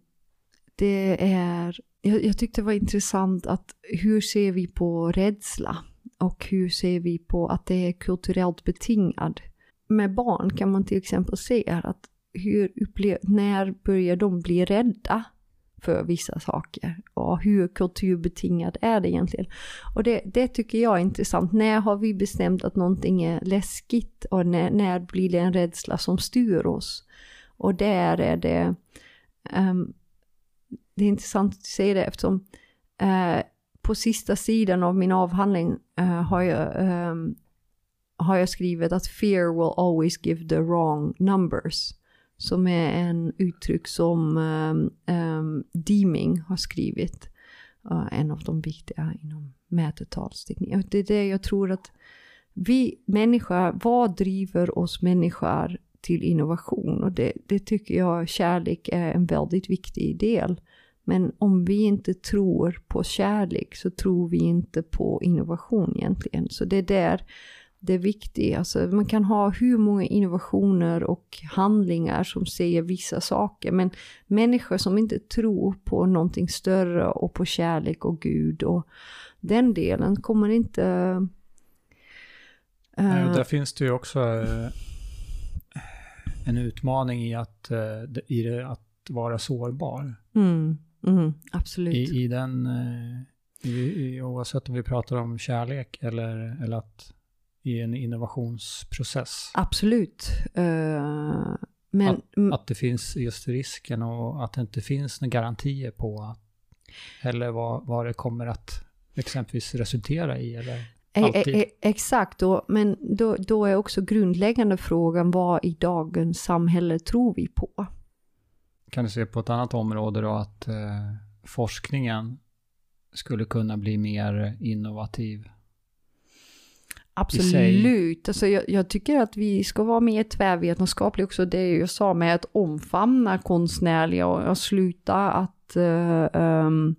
det är, jag, jag tyckte det var intressant att hur ser vi på rädsla? Och hur ser vi på att det är kulturellt betingad? Med barn kan man till exempel se att hur upplev, när börjar de bli rädda för vissa saker? Och hur kulturbetingad är det egentligen? Och det, det tycker jag är intressant. När har vi bestämt att någonting är läskigt? Och när, när blir det en rädsla som styr oss? Och där är det... Um, det är intressant att säga det eftersom uh, på sista sidan av min avhandling uh, har, jag, um, har jag skrivit att fear will always give the wrong numbers. Som är en uttryck som eh, eh, um, um, Deeming har skrivit. Uh, en av de viktiga inom mätetalsteknik. Det är det jag tror att vi människor, vad driver oss människor till innovation? Och det, det tycker jag kärlek är en väldigt viktig del. Men om vi inte tror på kärlek så tror vi inte på innovation egentligen. Så det är där det är viktigt. Alltså, man kan ha hur många innovationer och handlingar som säger vissa saker. Men människor som inte tror på någonting större och på kärlek och Gud och den delen kommer inte... Uh, Nej, där finns det ju också uh, en utmaning i att, uh, i det, att vara sårbar. Mm. Mm, absolut. I, i den, eh, i, i, oavsett om vi pratar om kärlek eller, eller att i en innovationsprocess. Absolut. Uh, men, att, att, det finns just risken och att det inte finns några garantier på att, eller vad, vad det kommer att exempelvis resultera i. Eller alltid. E, e, exakt, och, men då, då är också grundläggande frågan vad i dagens samhälle tror vi på? kan du se på ett annat område då att eh, forskningen skulle kunna bli mer innovativ? Absolut. Alltså jag, jag, tycker att vi ska vara mer tvärvetenskapliga också. Det jag sa med att omfamna konstnärliga och, och sluta att, uh, um,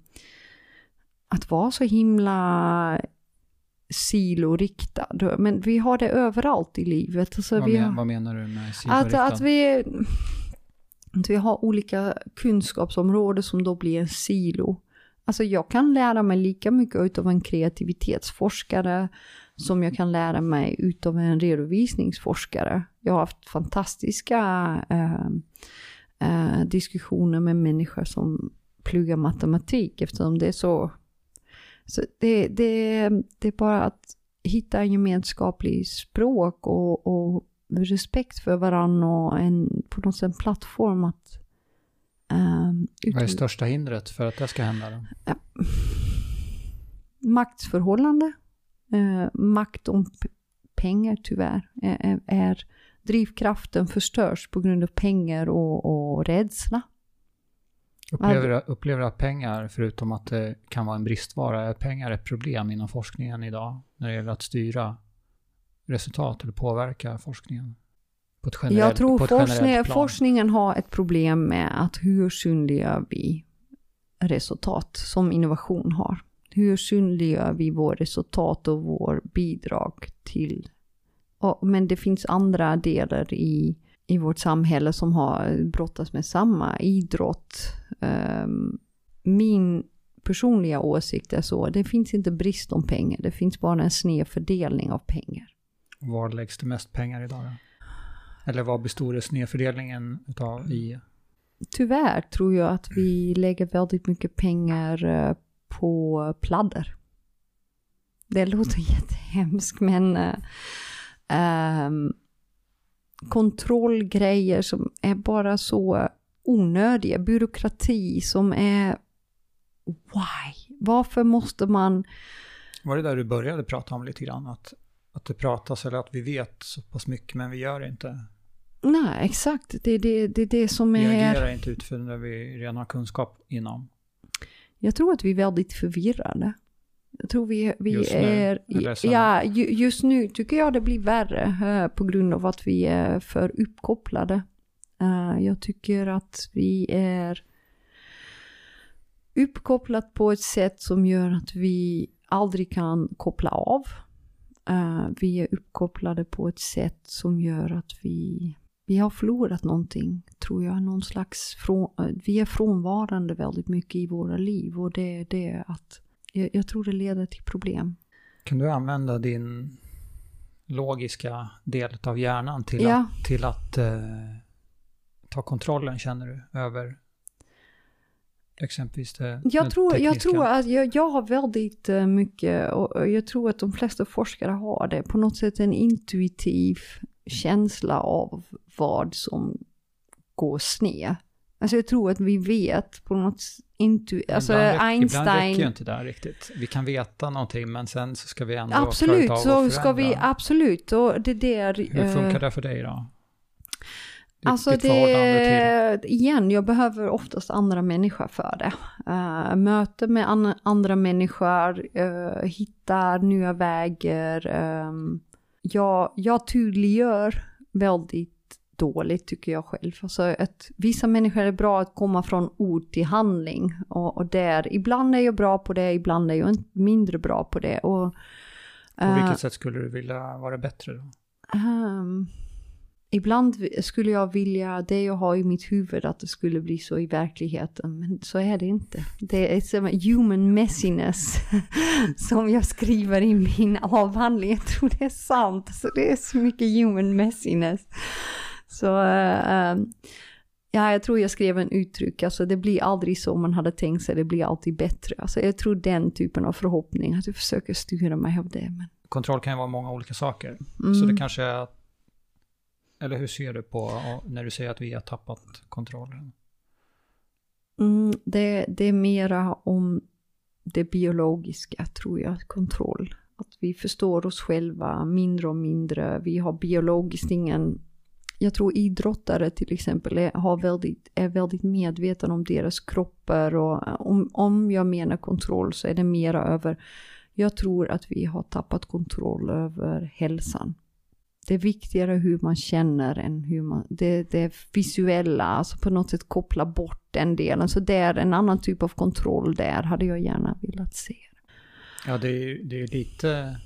att vara så himla siloriktad. Men vi har det överallt i livet. Alltså vad, men, har, vad menar du med siloriktad? Att, att vi att vi har olika kunskapsområden som då blir en silo. Alltså jag kan lära mig lika mycket av en kreativitetsforskare som jag kan lära mig utav en redovisningsforskare. Jag har haft fantastiska eh, eh, diskussioner med människor som pluggar matematik eftersom det är så... så det, det, det är bara att hitta en gemenskaplig språk och, och respekt för varandra och en, på något sätt en plattform att... Um, Vad är största hindret för att det ska hända då? Ja. Maktsförhållande. Uh, makt om pengar tyvärr är, är, drivkraften förstörs på grund av pengar och, och rädsla. Upplever, upplever att pengar, förutom att det kan vara en bristvara, är pengar ett problem inom forskningen idag när det gäller att styra resultat eller påverka forskningen? Generellt, Jag tror forskning, forskningen har ett problem med att hur synliggör vi resultat som innovation har? Hur synliggör vi vår resultat och vår bidrag till... Och, men det finns andra delar i, i vårt samhälle som har brottats med samma idrott. Um, min personliga åsikt är så, det finns inte brist om pengar, det finns bara en sned fördelning av pengar. Var läggs det mest pengar idag då? Eller vad består snedfördelningen utav i? Tyvärr tror jag att vi lägger väldigt mycket pengar eh, på pladder. Det låter mm. jättehemskt men um, kontrollgrejer som är bara så onödiga. Byråkrati som är why? Varför måste man... Var det där du började prata om lite grann? Att, att det pratas eller att vi vet så pass mycket men vi gör inte? Nej, exakt. Det är det, det, det som är... Vi agerar inte utifrån det vi redan har kunskap inom. Jag tror att vi är väldigt förvirrade. Jag tror vi, vi Just är... sen- Ja, ju- just nu tycker jag det blir värre eh, på grund av att vi är för uppkopplade. Eh, jag tycker att vi är uppkopplat på ett sätt som gör att vi aldrig kan koppla av. Eh, vi är uppkopplade på ett sätt som gör att vi, vi har förlorat någonting, tror jag. Någon slags från, eh, vi är frånvarande väldigt mycket i våra liv och det är det att jag, jag tror det leder till problem. Kan du använda din logiska del av hjärnan till Ja. att, till att eh, ta kontrollen, känner du, över exempelvis det Jag tror, jag tekniska? tror att jag, jag har väldigt eh, mycket, och jag tror att de flesta forskare har det, på något sätt en intuitiv känsla av vad som går sned. Alltså jag tror att vi vet på något intu... Alltså ibland, räck- Ibland Einstein... räcker ju inte det riktigt. Vi kan veta någonting men sen så ska vi ändå klara Absolut, av att så ska vi, absolut. Och det där... Hur eh, funkar det för dig då? Ditt, Alltså ditt det, igen, jag behöver oftast andra människor för det. Uh, möte med an, andra människor, uh, hitta nya vägar. ehm, jag, jag tydliggör väldigt dåligt tycker jag själv. Alltså att vissa människor är bra att komma från ord till handling. Och, och där, ibland är jag bra på det, ibland är jag mindre bra på det. Och, På vilket sätt skulle du vilja vara bättre då? Ehm, ibland skulle jag vilja det jag har i mitt huvud att det skulle bli så i verkligheten, men så är det inte. Det är som human messiness som jag skriver i min avhandling. Jag tror det är sant. Så det är så mycket human messiness. Så ehm, ja, jag tror jag skrev en uttryck, alltså det blir aldrig så man hade tänkt sig, det blir alltid bättre. Alltså jag tror den typen av förhoppning, att jag försöker styra mig av det. Men, Kontroll kan ju vara många olika saker. mm. Så det kanske är... Eller hur ser du på när du säger att vi har tappat kontrollen? Mm, det, det är mera om det biologiska, tror jag, kontroll. Att vi förstår oss själva mindre och mindre. Vi har biologiskt ingen... Jag tror idrottare till exempel är, har väldigt, är väldigt medvetna om deras kroppar. Och eh, om, om jag menar kontroll så är det mera över... Jag tror att vi har tappat kontroll över hälsan. Det är viktigare hur man känner än hur man... Det, det visuella, alltså på något sätt koppla bort den delen. Så det är en annan typ av kontroll där, hade jag gärna velat se. Ja, det är, det är lite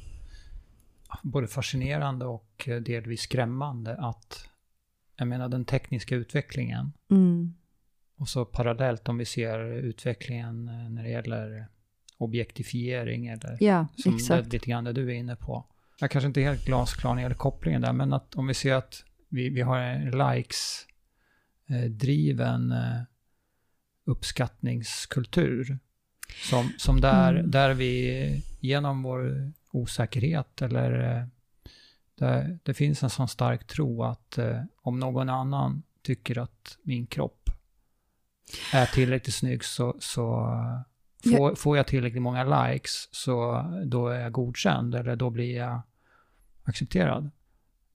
både fascinerande och eh, delvis skrämmande att, jag menar den tekniska utvecklingen Mm. och så parallellt om vi ser utvecklingen eh, när det gäller objektifiering eller Ja, som exakt. lite grann det du är inne på. Jag kanske inte är helt glasklar när det gäller kopplingen där, men att om vi ser att vi, vi har en likes-driven eh, uppskattningskultur. Som, som där, Mm. där vi genom vår osäkerhet eller där, det finns en sån stark tro att eh, om någon annan tycker att min kropp är tillräckligt snygg så, så eh, får, får jag tillräckligt många likes så då är jag godkänd eller då blir jag accepterad.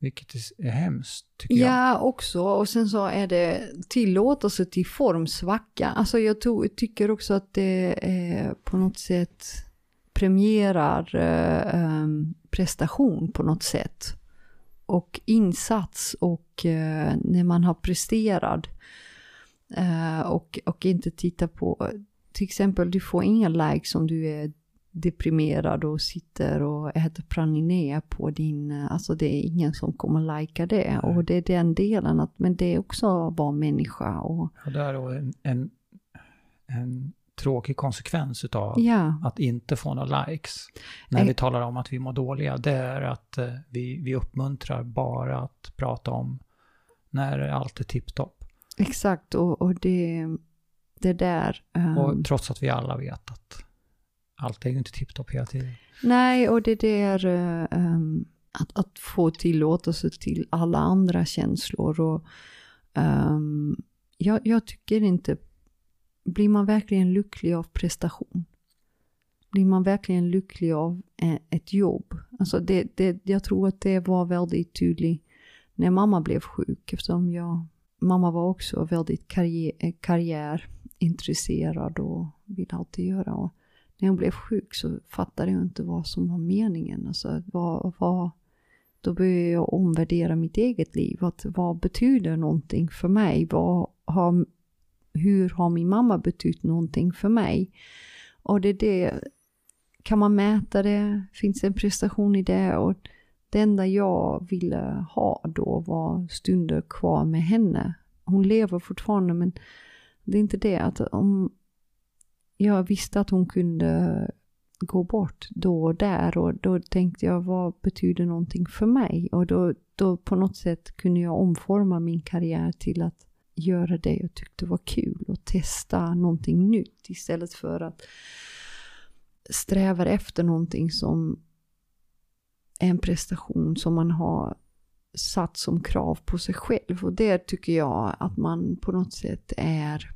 Vilket är- hemskt tycker jag. Ja, också. Och sen så är det tillåtelse till formsvacka. Alltså jag to- tycker också att det eh, på något sätt premierar eh, em, prestation på något sätt. Och insats och eh, när man har presterat. Eh, och, och inte titta på, till exempel du får inga likes om du är deprimerad och sitter och äter praliné på din, eh, alltså det är ingen som kommer lajka det. Nej. Och det är den delen, att, men det är också att vara människa. Och, Och det är då en, en, en tråkig konsekvens utav ja, att inte få några likes. När Eh. vi talar om att vi mår dåliga, det är att eh, vi, vi uppmuntrar bara att prata om när allt är tipptopp. exakt. Och, och det, det där. ehm, Och trots att vi alla vet att allt är ju inte tipptopp hela tiden. Nej, och det där eh, ehm, att, att få tillåtelse till alla andra känslor. Och, ehm, jag, jag tycker inte, blir man verkligen lycklig av prestation? Blir man verkligen lycklig av eh, ett jobb? Alltså det, det, jag tror att det var väldigt tydligt när mamma blev sjuk eftersom jag, mamma var också väldigt karriär, eh, karriärintresserad och ville alltid göra. Och när hon blev sjuk så fattade jag inte vad som var meningen. Alltså vad, vad, då började jag omvärdera mitt eget liv. Att vad betyder någonting för mig? Vad har, hur har min mamma betytt någonting för mig? Och det är det, kan man mäta det? Finns det en prestation i det? Och det enda jag ville ha då var stunder kvar med henne. Hon lever fortfarande men det är inte det att om jag visste att hon kunde gå bort då och där och då tänkte jag vad betyder någonting för mig? Och då, då på något sätt kunde jag omforma min karriär till att göra det jag tyckte var kul och testa någonting nytt istället för att sträva efter någonting som är en prestation som man har satt som krav på sig själv. Och det tycker jag att man på något sätt är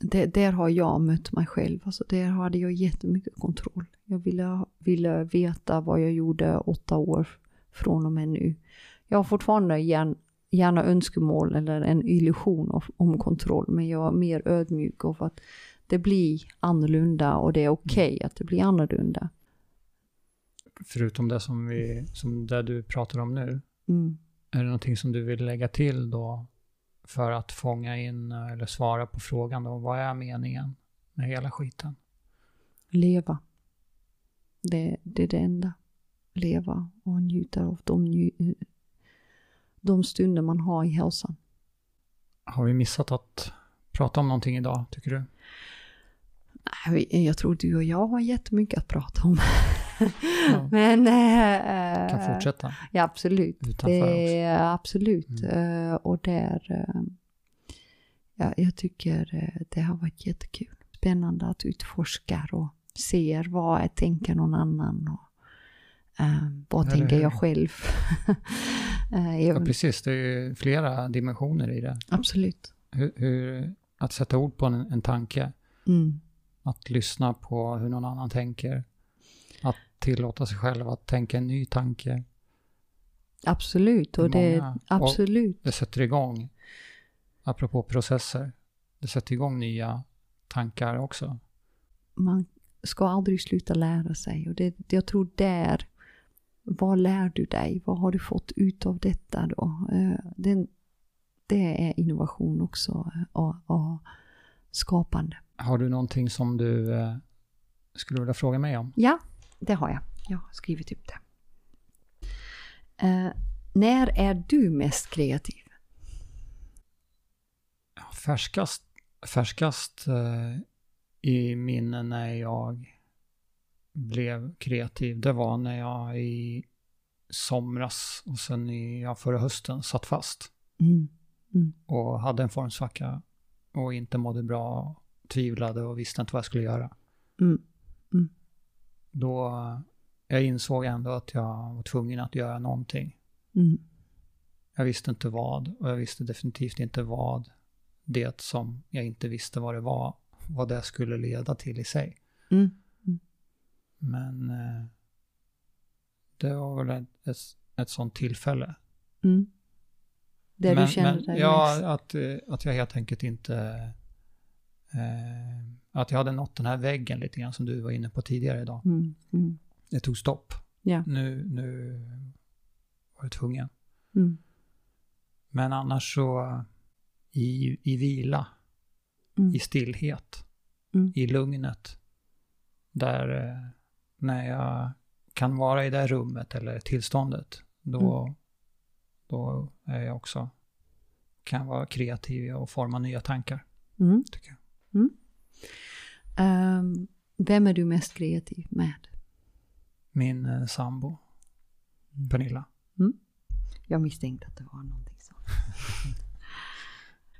det, där har jag mött mig själv. Alltså där hade jag jättemycket kontroll. Jag ville, ville veta vad jag gjorde åtta år från och med nu. Jag har fortfarande gärna, gärna önskemål eller en illusion av, om kontroll, men jag är mer ödmjuk av att det blir annorlunda och det är okej okay att det blir annorlunda. Förutom det som, vi, som det du pratar om nu, mm. är det någonting som du vill lägga till då för att fånga in eller svara på frågan då, vad är meningen med hela skiten? Leva. Det, det är det enda. Leva och njuta av de, de stunder man har i hälsan. Har vi missat att prata om någonting idag, tycker du? Jag tror du och jag har jättemycket att prata om. Ja. Men... Äh, kan fortsätta. Ja, absolut. Utanför det, också. Absolut. Mm. Uh, och där... Ja, jag tycker det har varit jättekul. Spännande att utforska och se vad är, tänker någon annan och vad Eller tänker jag själv. ja, precis. Det är flera dimensioner i det. Absolut. Hur, hur att sätta ord på en, en tanke. Mm. Att lyssna på hur någon annan tänker. Att tillåta sig själv att tänka en ny tanke. Absolut, och det, absolut. Och det sätter igång, apropå processer, det sätter igång nya tankar också. Man ska aldrig sluta lära sig och det, jag tror där, vad lär du dig? Vad har du fått ut av detta då? Eh, det, det är innovation också och, och skapande. Har du någonting som du eh, skulle vilja fråga mig om? Ja, det har jag. Jag har skrivit upp det. Uh, när är du mest kreativ? Färskast, färskast uh, i minne när jag blev kreativ, det var när jag i somras och sen i, ja, förra hösten satt fast. Mm. Mm. Och hade en formsvacka och inte mådde bra, tvivlade och visste inte vad jag skulle göra. Mm. Mm då jag insåg ändå att jag var tvungen att göra någonting. Mm. Jag visste inte vad och jag visste definitivt inte vad det som jag inte visste vad det var, vad det skulle leda till i sig. Mm. Men eh, det var väl ett, ett, ett sånt tillfälle. Mm. Det men, du kände men, dig Ja, att, eh, att jag helt enkelt inte eh, att jag hade nått den här väggen lite grann som du var inne på tidigare idag. Mm, mm. Det tog stopp. Ja. Nu, nu var jag tvungen. Mm. Men annars så i, i vila, mm. i stillhet, mm. i lugnet. Där eh, när jag kan vara i det rummet eller tillståndet, då, mm. då är jag också, kan vara kreativ och forma nya tankar. Tycker jag. Um, vem är du mest kreativ med? Min eh, sambo, mm. Pernilla. Mm. Jag misstänkte att det var någonting sånt.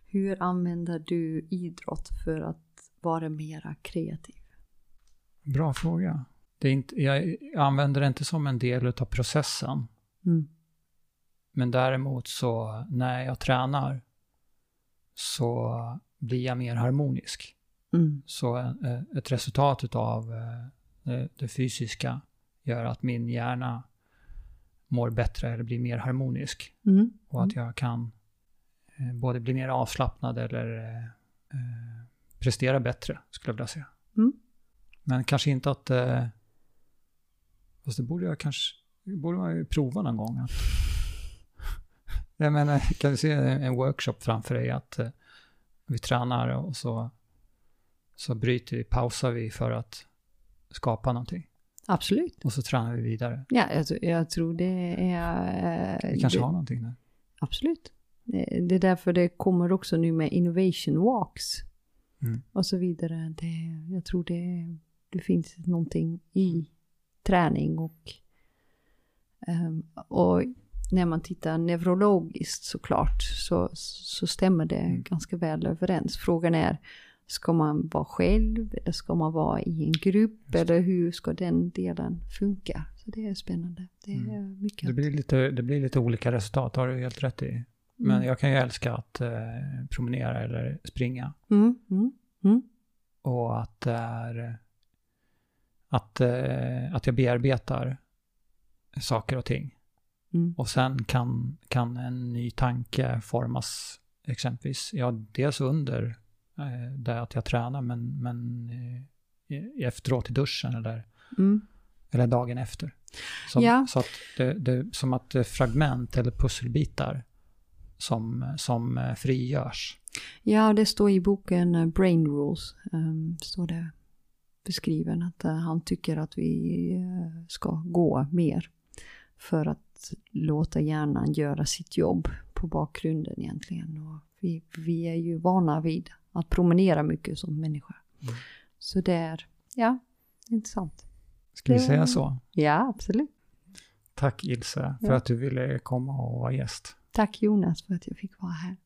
Hur använder du idrott för att vara mera kreativ? Bra fråga. Det är inte, jag använder det inte som en del av processen. Mm. Men däremot så när jag tränar så blir jag mer harmonisk. Mm. Så eh, ett resultat av eh, det, fysiska gör att min hjärna mår bättre eller blir mer harmonisk. Mm. Och att jag kan eh, både bli mer avslappnad eller prestera bättre, skulle jag vilja säga. Mm. Men kanske inte att... Fast det borde jag kanske... Borde man ju prova någon gång. Att, jag menar, kan du se en workshop framför dig att eh, vi tränar och så, så bryter vi, pausar vi för att skapa någonting. Absolut. Och så tränar vi vidare. Ja, jag, tror- jag tror det är... eh, Vi kanske det, har någonting där. Absolut. Det det är därför det kommer också nu med innovation walks Mm. och så vidare. Det, jag tror det, det finns någonting i träning och, ehm, och när man tittar neurologiskt såklart så, så stämmer det Mm. ganska väl överens. Frågan är, ska man vara själv eller ska man vara i en grupp eller hur ska den delen funka? Så det är spännande. Det är Mm. mycket. Det blir, lite, det blir lite olika resultat, har du helt rätt i. Men Mm. jag kan ju älska att eh, promenera eller springa. Mm, mm. Och att det är... Att, eh, att jag bearbetar saker och ting. Mm. Och sen kan, kan en ny tanke formas exempelvis, ja, dels under eh, det att jag tränar, men, men eh, efteråt i duschen eller, Mm. eller dagen efter. Som, Ja. Så att det, det, som att är fragment eller pusselbitar som, som eh, frigörs. Ja, det står i boken eh, Brain Rules, um, står det beskriven att eh, han tycker att vi eh, ska gå mer för att låta hjärnan göra sitt jobb på bakgrunden egentligen. Och vi, vi är ju vana vid att promenera mycket som människa. Mm. Så det är, ja, intressant. Ska vi säga så? Ja, absolut. Tack Ilse för Ja. att du ville komma och vara gäst. Tack Jonas för att jag fick vara här.